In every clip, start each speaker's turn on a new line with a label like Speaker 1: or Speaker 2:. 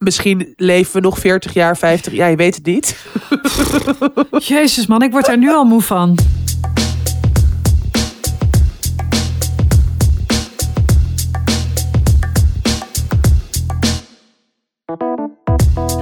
Speaker 1: misschien leven we nog 40 jaar, 50 jaar, je weet het niet.
Speaker 2: Jezus man, ik word daar nu al moe van.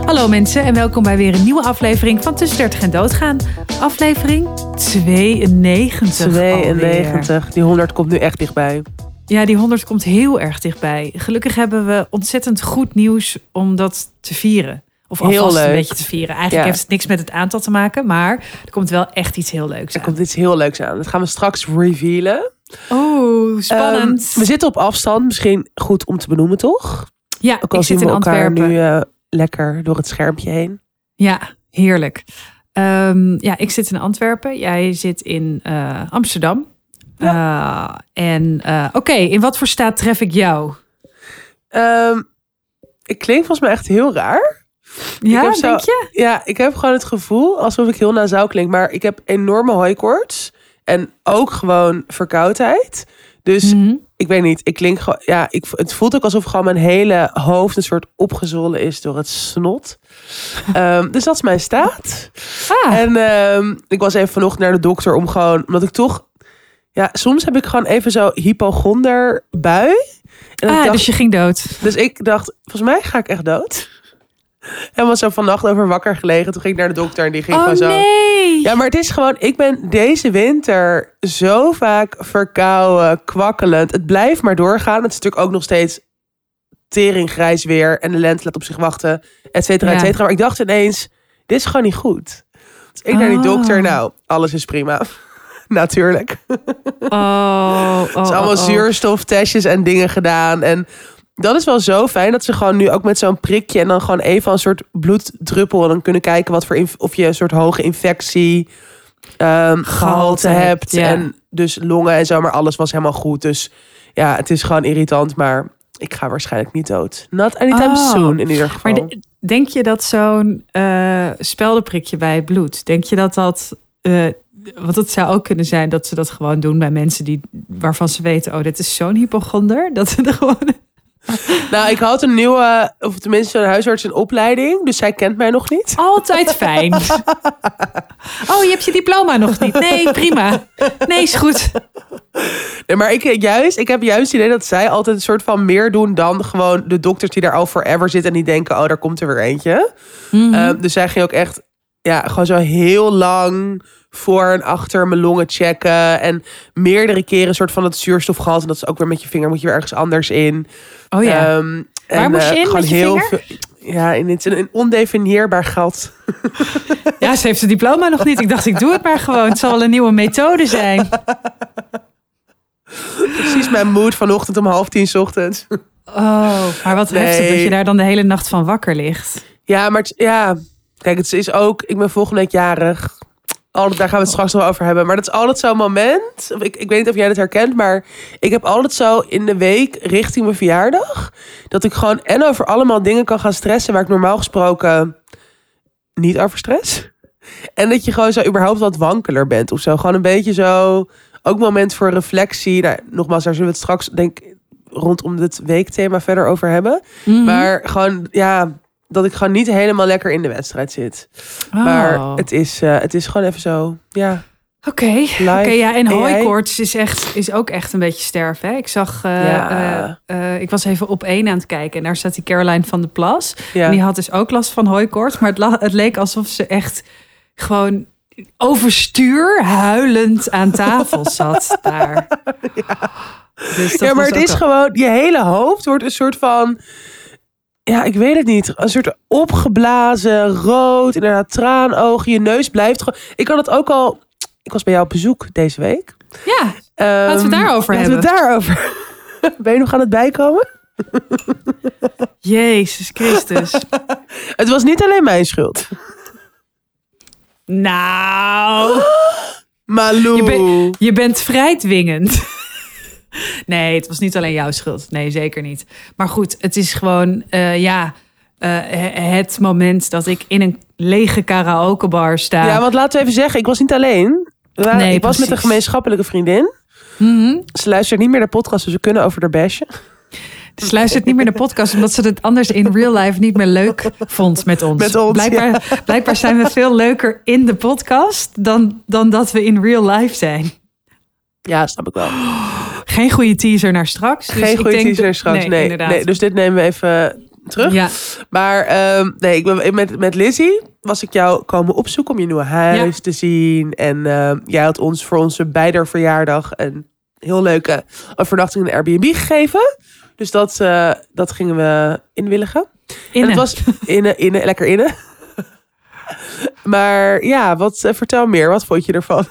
Speaker 2: Hallo mensen en welkom bij weer een nieuwe aflevering van Tussen 30 en Doodgaan. Aflevering 92.
Speaker 1: 92, die 100 komt nu echt dichtbij.
Speaker 2: Ja, die 100 komt heel erg dichtbij. Gelukkig hebben we ontzettend goed nieuws om dat te vieren. Of
Speaker 1: Heel
Speaker 2: alvast
Speaker 1: leuk.
Speaker 2: een beetje te vieren. Eigenlijk
Speaker 1: Ja.
Speaker 2: heeft het niks met het aantal te maken, maar er komt wel echt iets heel leuks
Speaker 1: Er
Speaker 2: aan.
Speaker 1: komt iets heel leuks aan. Dat gaan we straks revealen.
Speaker 2: Oh, spannend.
Speaker 1: Ehm, we zitten op afstand, misschien goed om te benoemen, toch?
Speaker 2: ja,
Speaker 1: Ook al
Speaker 2: ik zit
Speaker 1: we
Speaker 2: in
Speaker 1: elkaar
Speaker 2: Antwerpen.
Speaker 1: nu eh, lekker door het schermpje heen.
Speaker 2: Ja, heerlijk. Ehm, ja, ik zit in Antwerpen. Jij zit in eh, Amsterdam. Eh, en eh, oké, in wat voor staat tref ik jou?
Speaker 1: Ehm, ik klink volgens mij echt heel raar.
Speaker 2: Ja,
Speaker 1: zo-
Speaker 2: denk je?
Speaker 1: Ja, ik heb gewoon het gevoel alsof ik heel nasaal klink. Maar ik heb enorme hooikoorts. En ook gewoon verkoudheid. Dus
Speaker 2: Mhm.
Speaker 1: ik weet niet, ik klink gewoon... Ja, ik, het voelt ook alsof gewoon mijn hele hoofd een soort opgezwollen is door het snot. Ehm, dus dat is mijn staat.
Speaker 2: Ah,
Speaker 1: En ehm, ik was even vanochtend naar de dokter om gewoon... Omdat ik toch... Ja, soms heb ik gewoon even zo hypochonder bui. En
Speaker 2: ah,
Speaker 1: dacht,
Speaker 2: dus je ging dood.
Speaker 1: dus ik dacht, volgens mij ga ik echt dood. En was zo vannacht over wakker gelegen. Toen ging ik naar de dokter en die ging
Speaker 2: Oh
Speaker 1: gewoon zo...
Speaker 2: nee!
Speaker 1: Ja, maar het is gewoon... Ik ben deze winter zo vaak verkouden, kwakkelend. Het blijft maar doorgaan. Het is natuurlijk ook nog steeds teringgrijs weer. En de lente laat op zich wachten, et cetera, et cetera. Maar ik dacht ineens, dit is gewoon niet goed. Dus ik naar die
Speaker 2: Oh.
Speaker 1: dokter. Nou, alles is prima. Natuurlijk.
Speaker 2: Oh, oh,
Speaker 1: Het is allemaal
Speaker 2: oh, oh.
Speaker 1: zuurstoftestjes en dingen gedaan. En dat is wel zo fijn dat ze gewoon nu ook met zo'n prikje en dan gewoon even een soort bloeddruppel en dan kunnen kijken wat voor of je een soort hoge infectie ehm, gehalte
Speaker 2: hebt, ja.
Speaker 1: En dus longen en zo, maar alles was helemaal goed. Dus ja, het is gewoon irritant, maar ik ga waarschijnlijk niet dood. Not anytime
Speaker 2: Oh.
Speaker 1: soon in ieder geval.
Speaker 2: Maar de- denk je dat zo'n eh speldenprikje bij bloed, denk je dat dat... eh, want het zou ook kunnen zijn dat ze dat gewoon doen bij mensen die, waarvan ze weten, oh, dit is zo'n hypochonder. Dat ze er gewoon.
Speaker 1: Nou, ik had een nieuwe, of tenminste een huisarts in opleiding, dus zij kent mij nog niet.
Speaker 2: Altijd fijn. Oh, je hebt je diploma nog niet. Nee, prima. Nee, is goed.
Speaker 1: Nee, maar ik, juist, ik heb juist het idee dat zij altijd een soort van meer doen dan gewoon de dokters die daar al forever zitten en die denken, oh, daar komt er weer eentje.
Speaker 2: Mhm.
Speaker 1: Ehm, dus zij ging ook echt, ja, gewoon zo heel lang voor en achter mijn longen checken en meerdere keren een soort van het zuurstofgehalte. En dat is ook weer met je vinger, moet je weer ergens anders in.
Speaker 2: Oh ja.
Speaker 1: Ehm,
Speaker 2: Waar
Speaker 1: en,
Speaker 2: moest je
Speaker 1: eh,
Speaker 2: in met je
Speaker 1: heel
Speaker 2: vinger?
Speaker 1: ja, in het, een ondefinieerbaar gat.
Speaker 2: ja, ze heeft zijn diploma nog niet. Ik dacht, ik doe het maar gewoon. Het zal wel een nieuwe methode zijn.
Speaker 1: Precies mijn mood vanochtend om half tien 's ochtends.
Speaker 2: Oh, maar wat
Speaker 1: Nee.
Speaker 2: heftig dat je daar dan de hele nacht van wakker ligt.
Speaker 1: Ja, maar het, ja, kijk, het is ook, ik ben volgende week jarig. Altijd, daar gaan we het straks nog over hebben. Maar dat is altijd zo'n moment. Ik, ik weet niet of jij dat herkent, maar ik heb altijd zo in de week richting mijn verjaardag. Dat ik gewoon en over allemaal dingen kan gaan stressen waar ik normaal gesproken niet over stress. En dat je gewoon zo überhaupt wat wankeler bent of zo. Gewoon een beetje zo. Ook moment voor reflectie. Nou, nogmaals, daar zullen we het straks, denk ik, rondom dit weekthema verder over hebben.
Speaker 2: Mhm.
Speaker 1: Maar gewoon, ja, dat ik gewoon niet helemaal lekker in de wedstrijd zit.
Speaker 2: Oh.
Speaker 1: Maar het is, eh, het is gewoon even zo, ja.
Speaker 2: Oké. Oké, ja, en hooikoorts is, echt, is ook echt een beetje sterven. Hè? Ik zag, eh,
Speaker 1: Ja.
Speaker 2: eh, ik was even op één aan het kijken en daar staat die Caroline van de Plas.
Speaker 1: ja.
Speaker 2: En die had dus ook last van hooikoorts, maar het, het leek alsof ze echt gewoon overstuur huilend aan tafel zat daar. Dus dat
Speaker 1: ja, maar het is gewoon, je hele hoofd wordt een soort van, ja, ik weet het niet. Een soort opgeblazen, rood, inderdaad traanogen. Je neus blijft gewoon. Ik had het ook al, ik was bij jou op bezoek deze week.
Speaker 2: Ja,
Speaker 1: Ehm,
Speaker 2: Laten we het daarover
Speaker 1: laten we het daarover. Ben je nog aan het bijkomen?
Speaker 2: Jezus Christus.
Speaker 1: Het was niet alleen mijn schuld.
Speaker 2: nou,
Speaker 1: Malou.
Speaker 2: Je bent- je bent vrij dwingend. Nee, het was niet alleen jouw schuld. Nee, zeker niet. Maar goed, het is gewoon, eh, ja, eh, he- het moment dat ik in een lege karaokebar sta.
Speaker 1: Ja, want laten we even zeggen, ik was niet alleen.
Speaker 2: Nee,
Speaker 1: ik was met een gemeenschappelijke vriendin.
Speaker 2: Mhm.
Speaker 1: Ze luistert niet meer naar podcast, dus we kunnen over de bashen.
Speaker 2: Ze luistert niet meer naar de podcast omdat ze het anders in real life niet meer leuk vond met ons.
Speaker 1: Met ons,
Speaker 2: blijkbaar, blijkbaar zijn we veel leuker in de podcast dan, dan dat we in real life zijn.
Speaker 1: Ja, snap ik wel.
Speaker 2: Geen goede teaser naar straks. Dus
Speaker 1: Geen goede teaser
Speaker 2: dat-
Speaker 1: straks. Nee, nee,
Speaker 2: inderdaad.
Speaker 1: Dus dit nemen we even terug.
Speaker 2: Ja,
Speaker 1: Maar ehm, nee, ik ben, met, met Lizzie was ik jou komen opzoeken om je nieuwe huis te zien. En ehm, jij had ons voor onze beider verjaardag een heel leuke overnachting in een Airbnb gegeven. Dus dat, eh, dat gingen we inwilligen. En
Speaker 2: Inne.
Speaker 1: het was inne, inne, lekker inne. maar ja, wat, eh, vertel meer. Wat vond je ervan?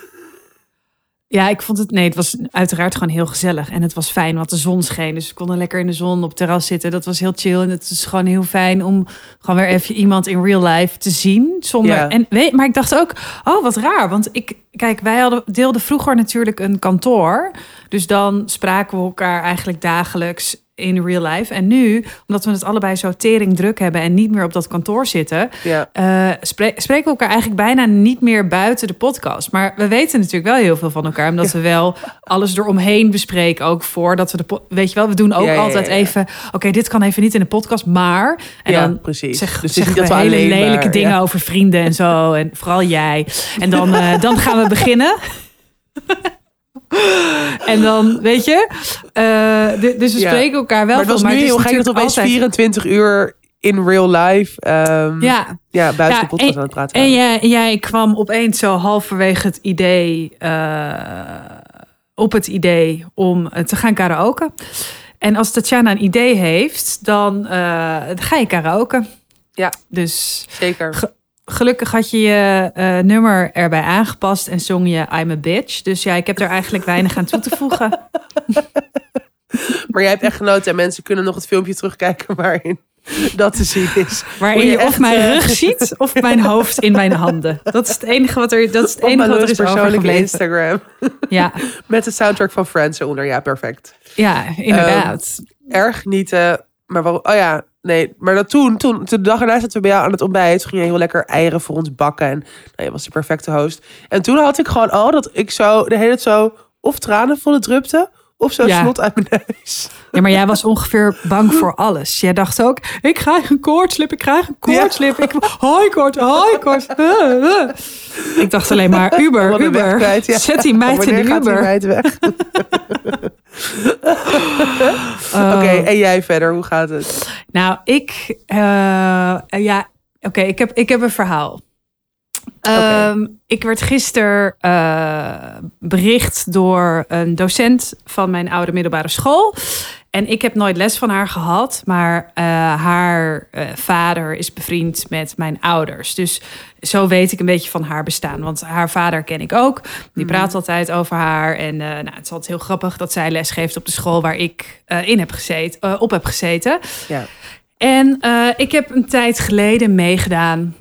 Speaker 2: Ja, ik vond het. Nee, het was uiteraard gewoon heel gezellig. En het was fijn, want de zon scheen. Dus we konden lekker in de zon op het terras zitten. Dat was heel chill. En het is gewoon heel fijn om gewoon weer even iemand in real life te zien. Zonder.
Speaker 1: Ja.
Speaker 2: En weet, maar ik dacht ook, oh, wat raar. Want ik, kijk, wij hadden, deelden vroeger natuurlijk een kantoor. Dus dan spraken we elkaar eigenlijk dagelijks in real life. En nu, omdat we het allebei zo tering druk hebben en niet meer op dat kantoor zitten,
Speaker 1: Ja,
Speaker 2: eh, spre- spreken we elkaar eigenlijk bijna niet meer buiten de podcast. Maar we weten natuurlijk wel heel veel van elkaar. Omdat we wel alles eromheen bespreken. Ook voordat we de... Weet je wel, we doen ook
Speaker 1: Ja,
Speaker 2: altijd even... Oké, dit kan even niet in de podcast, maar... En dan
Speaker 1: precies.
Speaker 2: zeg,
Speaker 1: dus
Speaker 2: zeggen we
Speaker 1: dat we
Speaker 2: hele lelijke
Speaker 1: maar-
Speaker 2: dingen over vrienden en zo. En vooral jij. En dan, eh, dan gaan we beginnen. en dan, weet je... eh, dus we
Speaker 1: Ja.
Speaker 2: spreken elkaar wel
Speaker 1: Maar het was nu
Speaker 2: het
Speaker 1: heel gek dat
Speaker 2: natuurlijk
Speaker 1: opeens
Speaker 2: altijd-
Speaker 1: 24 uur in real life... ehm,
Speaker 2: Ja,
Speaker 1: ja, buiten
Speaker 2: Ja,
Speaker 1: de podcast
Speaker 2: en-
Speaker 1: aan het praten.
Speaker 2: En jij, jij kwam opeens zo halverwege het idee, eh, op het idee om eh, te gaan karaoke. En als Tatjana een idee heeft, dan dan ga je karaoke.
Speaker 1: Ja.
Speaker 2: Dus
Speaker 1: Zeker.
Speaker 2: Gelukkig had je je eh, nummer erbij aangepast en zong je I'm a bitch. Dus ja, ik heb er eigenlijk weinig aan toe te voegen.
Speaker 1: Maar jij hebt echt genoten en mensen kunnen nog het filmpje terugkijken waarin dat te zien is.
Speaker 2: Waarin
Speaker 1: je
Speaker 2: je, of
Speaker 1: echt,
Speaker 2: mijn
Speaker 1: eh,
Speaker 2: rug ziet of mijn hoofd in mijn handen. Dat is het enige wat er, dat is het enige wat er is
Speaker 1: persoonlijke. Instagram.
Speaker 2: Ja,
Speaker 1: Met de soundtrack van Friends eronder. Ja, perfect.
Speaker 2: ja, inderdaad.
Speaker 1: Erg genieten. Maar waarom? Oh ja, nee. Maar dat toen, toen, de dag erna zaten we bij jou aan het ontbijt. Ging je heel lekker eieren voor ons bakken. En nou, je was de perfecte host. En toen had ik gewoon al dat ik zo de hele tijd zo of tranen volle drupte. Of zo
Speaker 2: Ja.
Speaker 1: snot uit mijn neus.
Speaker 2: Ja, maar jij was ongeveer bang voor alles. Jij dacht ook, ik krijg een koortslip, ik krijg een koortslip. Ik, hoi koort, hoi koort. Uh, uh. Ik dacht alleen maar, Uber,
Speaker 1: Wat
Speaker 2: Uber.
Speaker 1: kwijt, ja.
Speaker 2: Zet die meid in de Uber.
Speaker 1: meid weg?
Speaker 2: Oh.
Speaker 1: Oké, en jij verder? Hoe gaat het?
Speaker 2: Nou, ik, eh, ja, oké, ik, heb, ik heb een verhaal. Ehm, ik werd gisteren eh, bericht door een docent van mijn oude middelbare school. En ik heb nooit les van haar gehad, maar eh, haar eh, vader is bevriend met mijn ouders. Dus zo weet ik een beetje van haar bestaan. Want haar vader ken ik ook. Die praat altijd over haar. En nou, het is altijd heel grappig dat zij les geeft op de school waar ik in heb gezeten, op heb gezeten.
Speaker 1: Ja.
Speaker 2: En ik heb een tijd geleden meegedaan.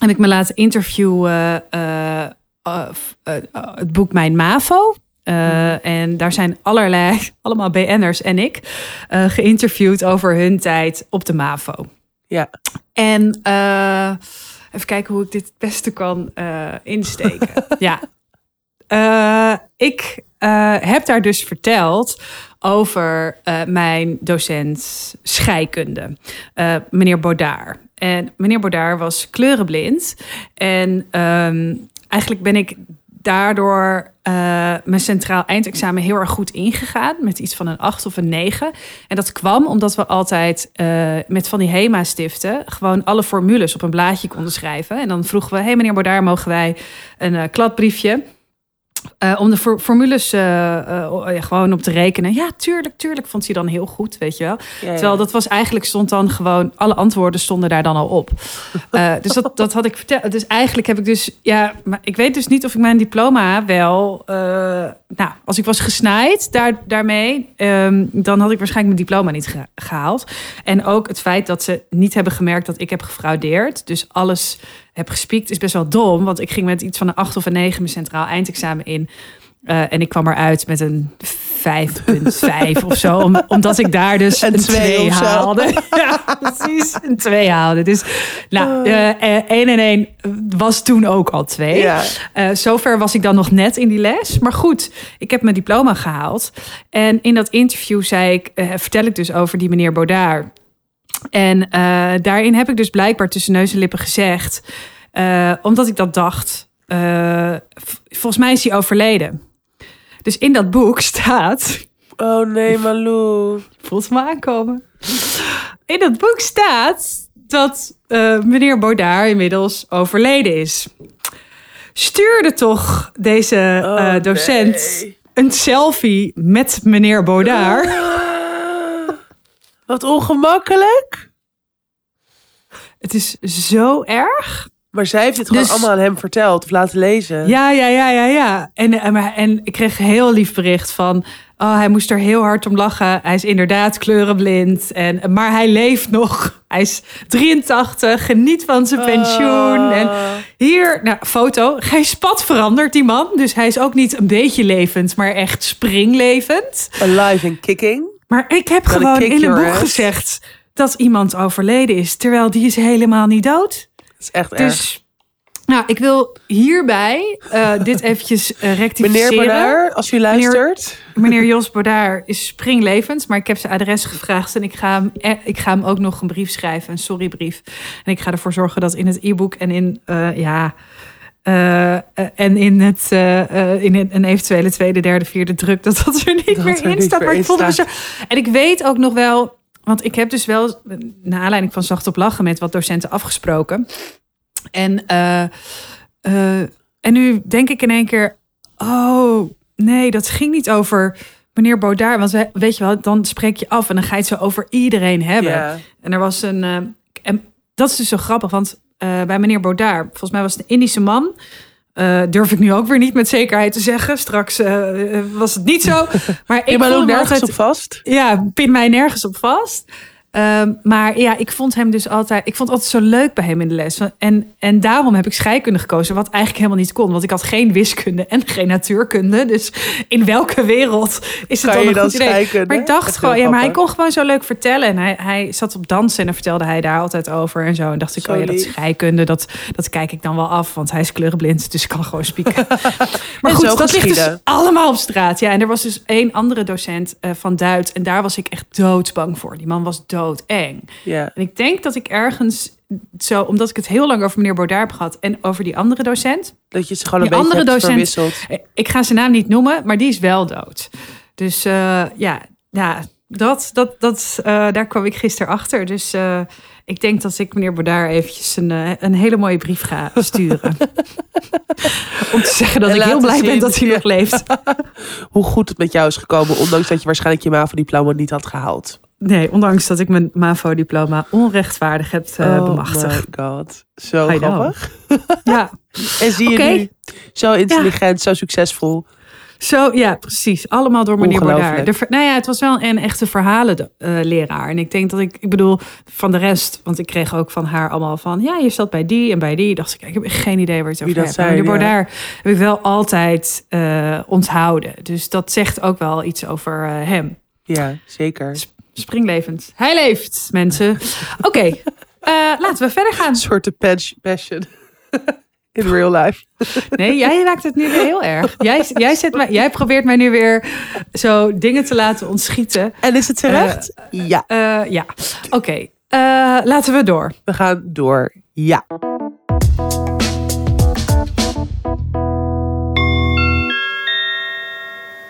Speaker 2: Heb ik me laten interviewen. eh, eh, eh, het boek Mijn MAVO. Eh, En daar zijn allerlei, allemaal BN'ers en ik, geïnterviewd over hun tijd op de MAVO.
Speaker 1: Ja.
Speaker 2: En even kijken hoe ik dit het beste kan insteken. ja. Ik heb daar dus verteld over mijn docent scheikunde, meneer Baudard. En meneer Baudard was kleurenblind. En ehm, eigenlijk ben ik daardoor eh, mijn centraal eindexamen heel erg goed ingegaan. Met iets van een 8 of een 9. En dat kwam omdat we altijd eh, met van die HEMA-stiften... gewoon alle formules op een blaadje konden schrijven. En dan vroegen we, hey, meneer Baudard, mogen wij een eh, kladbriefje... Eh, om de for- formules eh, eh, ja, gewoon op te rekenen. Ja, tuurlijk, tuurlijk vond hij dan heel goed, weet je wel.
Speaker 1: Ja, ja.
Speaker 2: Terwijl dat was eigenlijk stond dan gewoon, alle antwoorden stonden daar dan al op. Dus dat, dat had ik verteld. Dus eigenlijk heb ik dus, ja, maar ik weet dus niet of ik mijn diploma wel, nou, als ik was gesnaaid daar, daarmee, ehm, dan had ik waarschijnlijk mijn diploma niet ge- gehaald. En ook het feit dat ze niet hebben gemerkt dat ik heb gefraudeerd. Dus alles heb gespiekt is best wel dom, want ik ging met iets van een 8 of een 9 mijn centraal eindexamen in. Eh, en ik kwam eruit met een 5,5 of zo. Om, omdat ik daar dus
Speaker 1: Een
Speaker 2: een
Speaker 1: twee
Speaker 2: 2
Speaker 1: of zo.
Speaker 2: haalde. Ja, precies. Een 2 haalde. Dus nou, eh, eh, 1 en 1 was toen ook al 2.
Speaker 1: Ja.
Speaker 2: Eh, zover was ik dan nog net in die les. Maar goed, ik heb mijn diploma gehaald. En in dat interview zei ik, eh, vertel ik dus over die meneer Baudard. En eh, daarin heb ik dus blijkbaar tussen neus en lippen gezegd, eh, omdat ik dat dacht, eh, volgens mij is hij overleden. Dus in dat boek staat,
Speaker 1: Oh nee, Malou.
Speaker 2: voelt me aankomen. In dat boek staat dat meneer Baudard inmiddels overleden is. Stuurde toch deze
Speaker 1: Oh,
Speaker 2: docent
Speaker 1: nee.
Speaker 2: een selfie met meneer Baudard?
Speaker 1: Ah, Wat ongemakkelijk.
Speaker 2: Het is zo erg.
Speaker 1: Maar zij heeft het gewoon
Speaker 2: Dus-
Speaker 1: allemaal aan hem verteld of laten lezen.
Speaker 2: Ja, ja, ja, ja, ja. En, en, maar- en ik kreeg een heel lief bericht van... Oh, hij moest er heel hard om lachen. Hij is inderdaad kleurenblind. En, maar hij leeft nog. Hij is 83, geniet van zijn pensioen. En hier, nou, foto. Geen spat veranderd, die man. Dus hij is ook niet een beetje levend, maar echt springlevend.
Speaker 1: Alive and kicking.
Speaker 2: Maar ik heb gewoon in een boek
Speaker 1: ass.
Speaker 2: gezegd... dat iemand overleden is, terwijl die is helemaal niet dood.
Speaker 1: Dat is echt erg.
Speaker 2: Dus, nou, ik wil hierbij eh, dit eventjes eh, rectificeren.
Speaker 1: Meneer Bernard, als u luistert.
Speaker 2: Meneer Jos Baudard is springlevend, maar ik heb zijn adres gevraagd en ik ga hem, eh, ik ga hem ook nog een brief schrijven, een sorrybrief. En ik ga ervoor zorgen dat in het e-book en in, ja, eh, eh, en in, het, eh, in een- eventuele tweede, derde, vierde druk, dat dat er niet
Speaker 1: Dat
Speaker 2: meer
Speaker 1: er
Speaker 2: in
Speaker 1: niet
Speaker 2: staat. Maar ik voelde me zo. En ik weet ook nog wel, want ik heb dus wel, naar aanleiding van Zacht op Lachen, met wat docenten afgesproken. En, en nu denk ik in één keer, oh nee, dat ging niet over meneer Baudard. Want we- weet je wel, dan spreek je af en dan ga je het zo over iedereen hebben. En er was een. en dat is dus zo grappig, want eh, bij meneer Baudard, volgens mij was het een Indische man. Eh, durf ik nu ook weer niet met zekerheid te zeggen. Straks eh, was het niet zo. Maar ik
Speaker 1: ben ook nergens op vast.
Speaker 2: ja, pin mij nergens op vast. Ehm, maar ja, ik vond hem dus altijd. Ik vond het altijd zo leuk bij hem in de les. En, en daarom heb ik scheikunde gekozen, wat eigenlijk helemaal niet kon. Want ik had geen wiskunde en geen natuurkunde. Dus in welke wereld is het
Speaker 1: Kan
Speaker 2: dan een goed idee? Maar ik dacht gewoon, ja, maar hij kon gewoon zo leuk vertellen. En hij, hij zat op dansen en dan vertelde hij daar altijd over en zo. En dacht ik, oh ja, dat scheikunde, dat, dat kijk ik dan wel af. Want hij is kleurenblind, dus ik kan gewoon spieken. maar goed, dat ligt dus allemaal op straat. Ja, en er was dus één andere docent eh, van Duits. En daar was ik echt doodsbang voor. Die man was doodeng.
Speaker 1: Ja.
Speaker 2: En ik denk dat ik ergens zo, omdat ik het heel lang over meneer Baudard heb gehad en over die andere docent.
Speaker 1: Dat je ze gewoon een
Speaker 2: Die
Speaker 1: beetje
Speaker 2: andere
Speaker 1: hebt
Speaker 2: docent- Ik ga zijn naam niet noemen, maar die is wel dood. Dus eh, ja, ja dat, dat, dat, eh, daar kwam ik gisteren achter. Dus eh, ik denk dat ik meneer Baudard eventjes een, een hele mooie brief ga sturen. Om te zeggen dat
Speaker 1: En
Speaker 2: ik heel blij ben dat hij nog leeft.
Speaker 1: Hoe goed het met jou is gekomen, ondanks dat je waarschijnlijk je MAVO-diploma niet had gehaald.
Speaker 2: Nee, ondanks dat ik mijn MAVO-diploma onrechtvaardig heb eh,
Speaker 1: oh
Speaker 2: bemachtigd.
Speaker 1: my god. Zo
Speaker 2: I
Speaker 1: grappig.
Speaker 2: Ja,
Speaker 1: En zie je nu, zo intelligent, zo succesvol.
Speaker 2: zo, ja, precies. Allemaal door meneer. Baudard. De, nou ja, het was wel een echte verhalenleraar. en ik denk dat ik, ik bedoel, van de rest, want ik kreeg ook van haar allemaal van, ja, je zat bij die en bij die. Dacht ik, ik heb geen idee waar het over
Speaker 1: zijn,
Speaker 2: meneer
Speaker 1: ja.
Speaker 2: Baudard heb ik wel altijd eh, onthouden. Dus dat zegt ook wel iets over eh, hem.
Speaker 1: Ja, zeker.
Speaker 2: Springlevend. Hij leeft, mensen. Oké, eh, laten we verder gaan.
Speaker 1: Een soort passion. In real life.
Speaker 2: Nee, jij maakt het nu weer heel erg. Jij, jij, zet mij, jij probeert mij nu weer zo dingen te laten ontschieten.
Speaker 1: En is het terecht? ja.
Speaker 2: Eh, ja, oké. Eh, laten we door.
Speaker 1: We gaan door. Ja.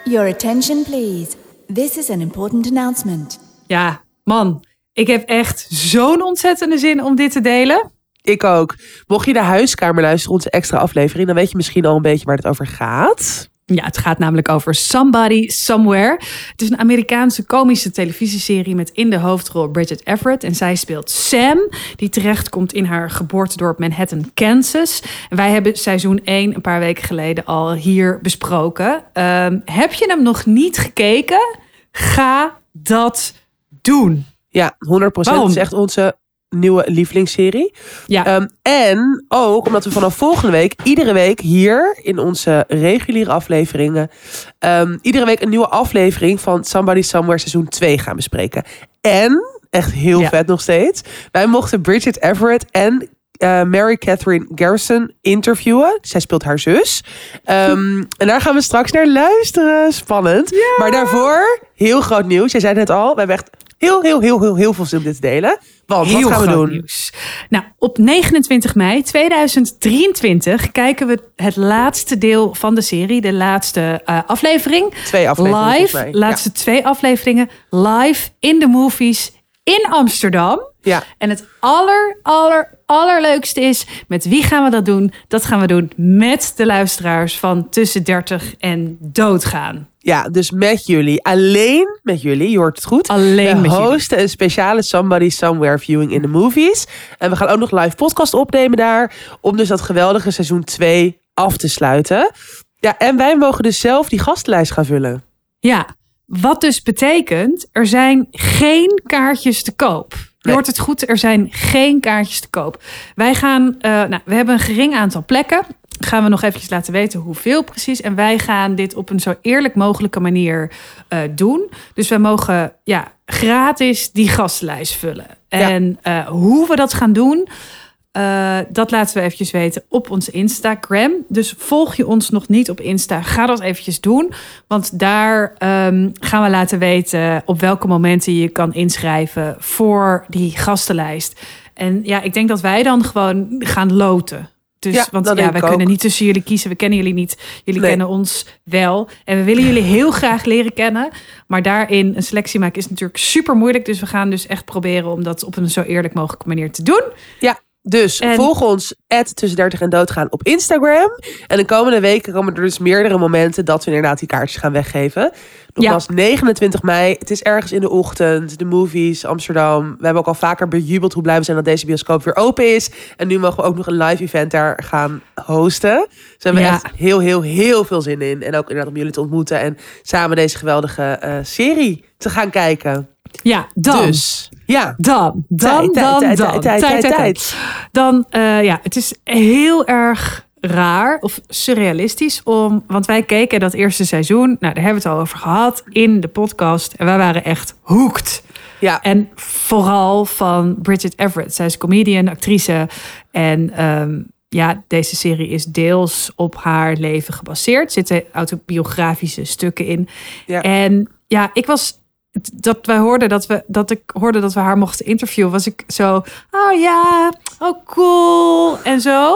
Speaker 3: Your attention, please. This is an important announcement.
Speaker 2: Ja, man. Ik heb echt zo'n ontzettende zin om dit te delen.
Speaker 1: Ik ook. Mocht je de huiskamer luisteren, onze extra aflevering, dan weet je misschien al een beetje waar het over gaat.
Speaker 2: Ja, het gaat namelijk over Somebody Somewhere. Het is een Amerikaanse komische televisieserie met in de hoofdrol Bridget Everett. En zij speelt Sam, die terechtkomt in haar geboortedorp Manhattan, Kansas. En wij hebben seizoen 1 een paar weken geleden al hier besproken. Ehm, heb je hem nog niet gekeken? Ga dat doen.
Speaker 1: Ja, 100%.
Speaker 2: Waarom?
Speaker 1: Het is echt onze nieuwe lievelingsserie.
Speaker 2: Ja.
Speaker 1: Ehm, en ook omdat we vanaf volgende week, iedere week hier in onze reguliere afleveringen, ehm, iedere week een nieuwe aflevering van Somebody Somewhere seizoen 2 gaan bespreken. En, echt heel
Speaker 2: Ja.
Speaker 1: vet nog steeds, wij mochten Bridget Everett en eh, Mary Catherine Garrison interviewen. Zij speelt haar zus. Ehm, en daar gaan we straks naar luisteren. Spannend. Maar daarvoor, heel groot nieuws. Jij zei het net al, we hebben echt heel, heel, heel, heel, heel veel zin om dit te delen. Want
Speaker 2: Heel
Speaker 1: wat gaan we doen?
Speaker 2: nieuws. Nou, op 29 mei 2023 kijken we het laatste deel van de serie, de laatste eh, aflevering.
Speaker 1: Twee afleveringen
Speaker 2: Live,
Speaker 1: mij.
Speaker 2: laatste twee afleveringen, live in de movies in Amsterdam.
Speaker 1: Ja.
Speaker 2: En het aller, aller, allerleukste is, met wie gaan we dat doen? Dat gaan we doen met de luisteraars van tussen 30 en doodgaan.
Speaker 1: Ja, dus met jullie. Alleen met jullie, je hoort het goed.
Speaker 2: Alleen
Speaker 1: we
Speaker 2: met jullie.
Speaker 1: hosten een speciale Somebody Somewhere viewing in de movies. En we gaan ook nog live podcast opnemen daar. Om dus dat geweldige seizoen 2 af te sluiten. Ja, en wij mogen dus zelf die gastenlijst gaan vullen.
Speaker 2: Ja, wat dus betekent, er zijn geen kaartjes te koop. Je
Speaker 1: Nee.
Speaker 2: hoort het goed, er zijn geen kaartjes te koop. Wij gaan, eh, nou, we hebben een gering aantal plekken. Gaan we nog eventjes laten weten hoeveel precies. En wij gaan dit op een zo eerlijk mogelijke manier eh, doen. Dus wij mogen ja, gratis die gastlijst vullen. En eh, hoe we dat gaan doen, eh, dat laten we eventjes weten op onze Instagram. Dus volg je ons nog niet op Insta, ga dat eventjes doen. Want daar ehm, gaan we laten weten op welke momenten je kan inschrijven voor die gastenlijst. En ja, ik denk dat wij dan gewoon gaan loten. Dus,
Speaker 1: Ja,
Speaker 2: want ja,
Speaker 1: ik
Speaker 2: kunnen niet tussen jullie kiezen. We kennen jullie niet. Jullie
Speaker 1: Nee.
Speaker 2: kennen ons wel. En we willen jullie heel graag leren kennen. Maar daarin een selectie maken is natuurlijk super moeilijk. Dus we gaan dus echt proberen om dat op een zo eerlijk mogelijke manier te doen.
Speaker 1: Ja, dus
Speaker 2: En-
Speaker 1: volg ons tussen 30 en doodgaan op Instagram. En de komende weken komen er dus meerdere momenten dat we inderdaad die kaartjes gaan weggeven. Nogmaals, 29 mei. Het is ergens in de ochtend. De movies, Amsterdam. We hebben ook al vaker bejubeld hoe blij we zijn dat deze bioscoop weer open is. En nu mogen we ook nog een live event daar gaan hosten. Dus we hebben
Speaker 2: Ja.
Speaker 1: echt heel, heel, heel veel zin in. En ook inderdaad om jullie te ontmoeten. En samen deze geweldige eh, serie te gaan kijken.
Speaker 2: Ja, dan.
Speaker 1: Dus, ja.
Speaker 2: Dan, dan, dan, dan.
Speaker 1: tijd, tijd, tijd,
Speaker 2: tijd. Dan, eh, ja, het is heel erg raar of surrealistisch om, want wij keken dat eerste seizoen, nou daar hebben we het al over gehad in de podcast en wij waren echt hooked.
Speaker 1: Ja.
Speaker 2: En vooral van Bridget Everett. Zij is comedian, actrice en ehm, ja, deze serie is deels op haar leven gebaseerd. Er zitten autobiografische stukken in.
Speaker 1: Ja.
Speaker 2: En ja, ik was dat wij hoorden dat we dat ik hoorde dat we haar mochten interviewen, was ik zo, oh ja, oh cool en zo.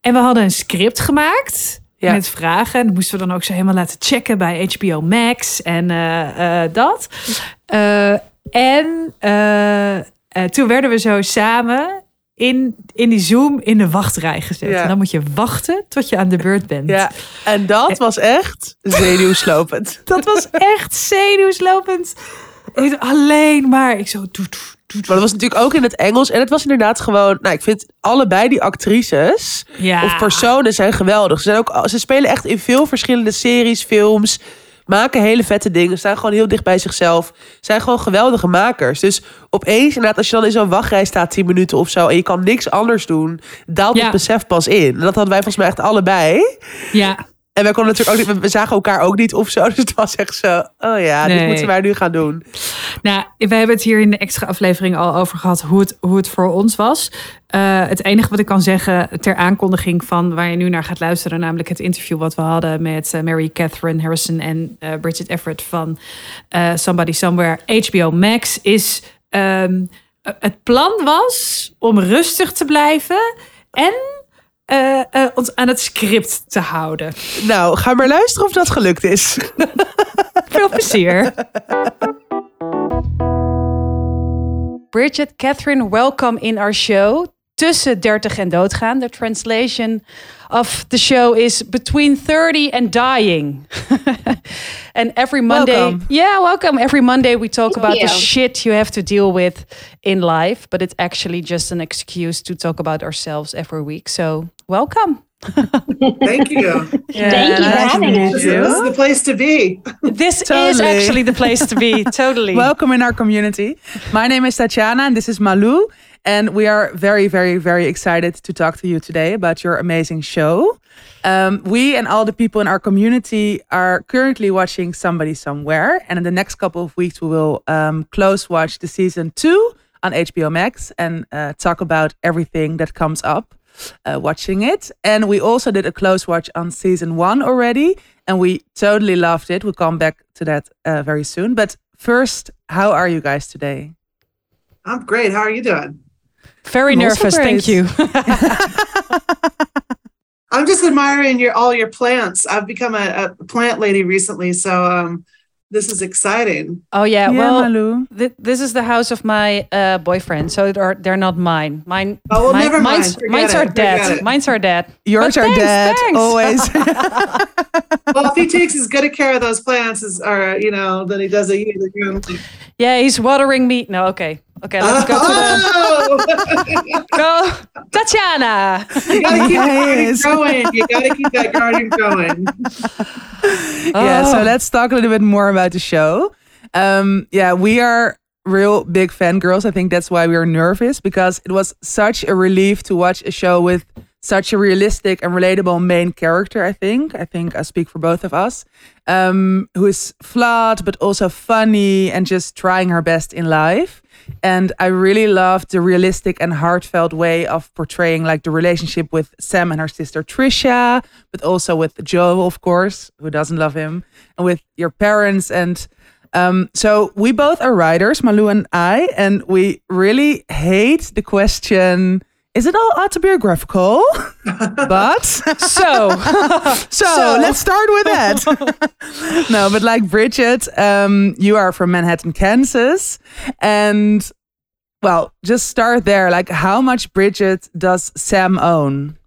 Speaker 2: En we hadden een script gemaakt
Speaker 1: Ja.
Speaker 2: met vragen. En dat moesten we dan ook zo helemaal laten checken bij HBO Max en eh, eh, dat. Eh, en toen werden we zo samen in, in die Zoom in de wachtrij gezet.
Speaker 1: Ja.
Speaker 2: En dan moet je wachten tot je aan de beurt bent.
Speaker 1: Ja, en dat was echt zenuwslopend.
Speaker 2: Dat was echt zenuwslopend. Alleen maar. Ik zo. Doe, doe, doe,
Speaker 1: Maar dat was natuurlijk ook in het Engels. En het was inderdaad gewoon... Nou, ik vind allebei die actrices
Speaker 2: Ja.
Speaker 1: of personen zijn geweldig. Ze, zijn ook, ze spelen echt in veel verschillende series, films. Maken hele vette dingen. Staan gewoon heel dicht bij zichzelf. Zijn gewoon geweldige makers. Dus opeens, inderdaad, als je dan in zo'n wachtrij staat... 10 minuten of zo... en je kan niks anders doen... daalt
Speaker 2: Ja.
Speaker 1: het besef pas in. En dat hadden wij volgens mij echt allebei.
Speaker 2: Ja.
Speaker 1: En wij konden natuurlijk ook niet... We zagen elkaar ook niet of zo. Dus het was echt zo... Oh ja, dit moeten wij nu gaan doen.
Speaker 2: Nou, we hebben het hier in de extra aflevering al over gehad hoe het, hoe het voor ons was. Eh, het enige wat ik kan zeggen ter aankondiging van waar je nu naar gaat luisteren, namelijk het interview wat we hadden met eh, Mary Catherine Harrison en eh, Bridget Everett van Somebody Somewhere HBO Max, is ehm, eh, het plan was om rustig te blijven en eh, eh, ons aan het script te houden.
Speaker 1: Nou, ga maar luisteren of dat gelukt is.
Speaker 2: Veel plezier. Bridget Catherine, welcome in our show. Tussen 30 en doodgaan. The translation of the show is between 30 and dying. and every Monday,
Speaker 1: Welcome.
Speaker 2: yeah, welcome. Every Monday we talk
Speaker 4: Thank
Speaker 2: about the shit you have to deal with in life, but it's actually just an excuse to talk about ourselves every week. So, welcome.
Speaker 5: Thank you.
Speaker 4: Thank you for having us.
Speaker 5: This is, this is the place to be.
Speaker 2: This is actually the place to be. Totally.
Speaker 6: Welcome in our community. My name is Tatiana and this is Malou. And we are very, very, very excited to talk to you today about your amazing show. Um, we and all the people in our community are currently watching Somebody Somewhere. And in the next couple of weeks, we will um, close watch the season two on HBO Max and uh, talk about everything that comes up uh, watching it. And we also did a close watch on season one already, and we totally loved it. We'll come back to that uh, very soon. But first, how are you guys today?
Speaker 5: I'm great. How are you doing?
Speaker 2: Very
Speaker 6: I'm also
Speaker 2: nervous, thank you.
Speaker 5: I'm just admiring your all your plants. I've become a, a plant lady recently, so um, this is exciting.
Speaker 2: oh yeah,
Speaker 6: Yeah,
Speaker 2: well,
Speaker 6: Malou.
Speaker 2: th- this is the house of my uh, boyfriend, so they're, they're not mine. Mine.
Speaker 5: Oh, well,
Speaker 2: mine-
Speaker 5: never mind.
Speaker 2: Mine's, mine's
Speaker 5: it.
Speaker 2: are dead. Mine's are dead.
Speaker 6: Yours
Speaker 2: But
Speaker 6: are
Speaker 2: thanks,
Speaker 6: dead
Speaker 2: thanks.
Speaker 6: always.
Speaker 5: Well, if he takes as good a care of those plants as, or you know, than he does of you, then you're
Speaker 2: Yeah, he's watering me. No, okay, okay. Let's go to the
Speaker 5: oh!
Speaker 2: go, Tatiana.
Speaker 5: you gotta keep that
Speaker 6: Yes.
Speaker 5: going. You gotta keep that garden going.
Speaker 6: yeah, so
Speaker 2: Oh.
Speaker 6: let's talk a little bit more about the show. Um, yeah, we are real big fangirls. I think that's why we are nervous because it was such a relief to watch a show with such a realistic and relatable main character. I think. I think I speak for both of us, um, who is flawed but also funny and just trying her best in life. And I really loved the realistic and heartfelt way of portraying like the relationship with Sam and her sister Trisha, but also with Joe, of course, who doesn't love him, and with your parents. And um, so we both are writers, Malou and I, and we really hate the question. Is it all autobiographical? but
Speaker 2: So,
Speaker 6: so, let's start with that. no, but like Bridget, um, you are from Manhattan, Kansas. And well, just start there. Like, how much Bridget does Sam own?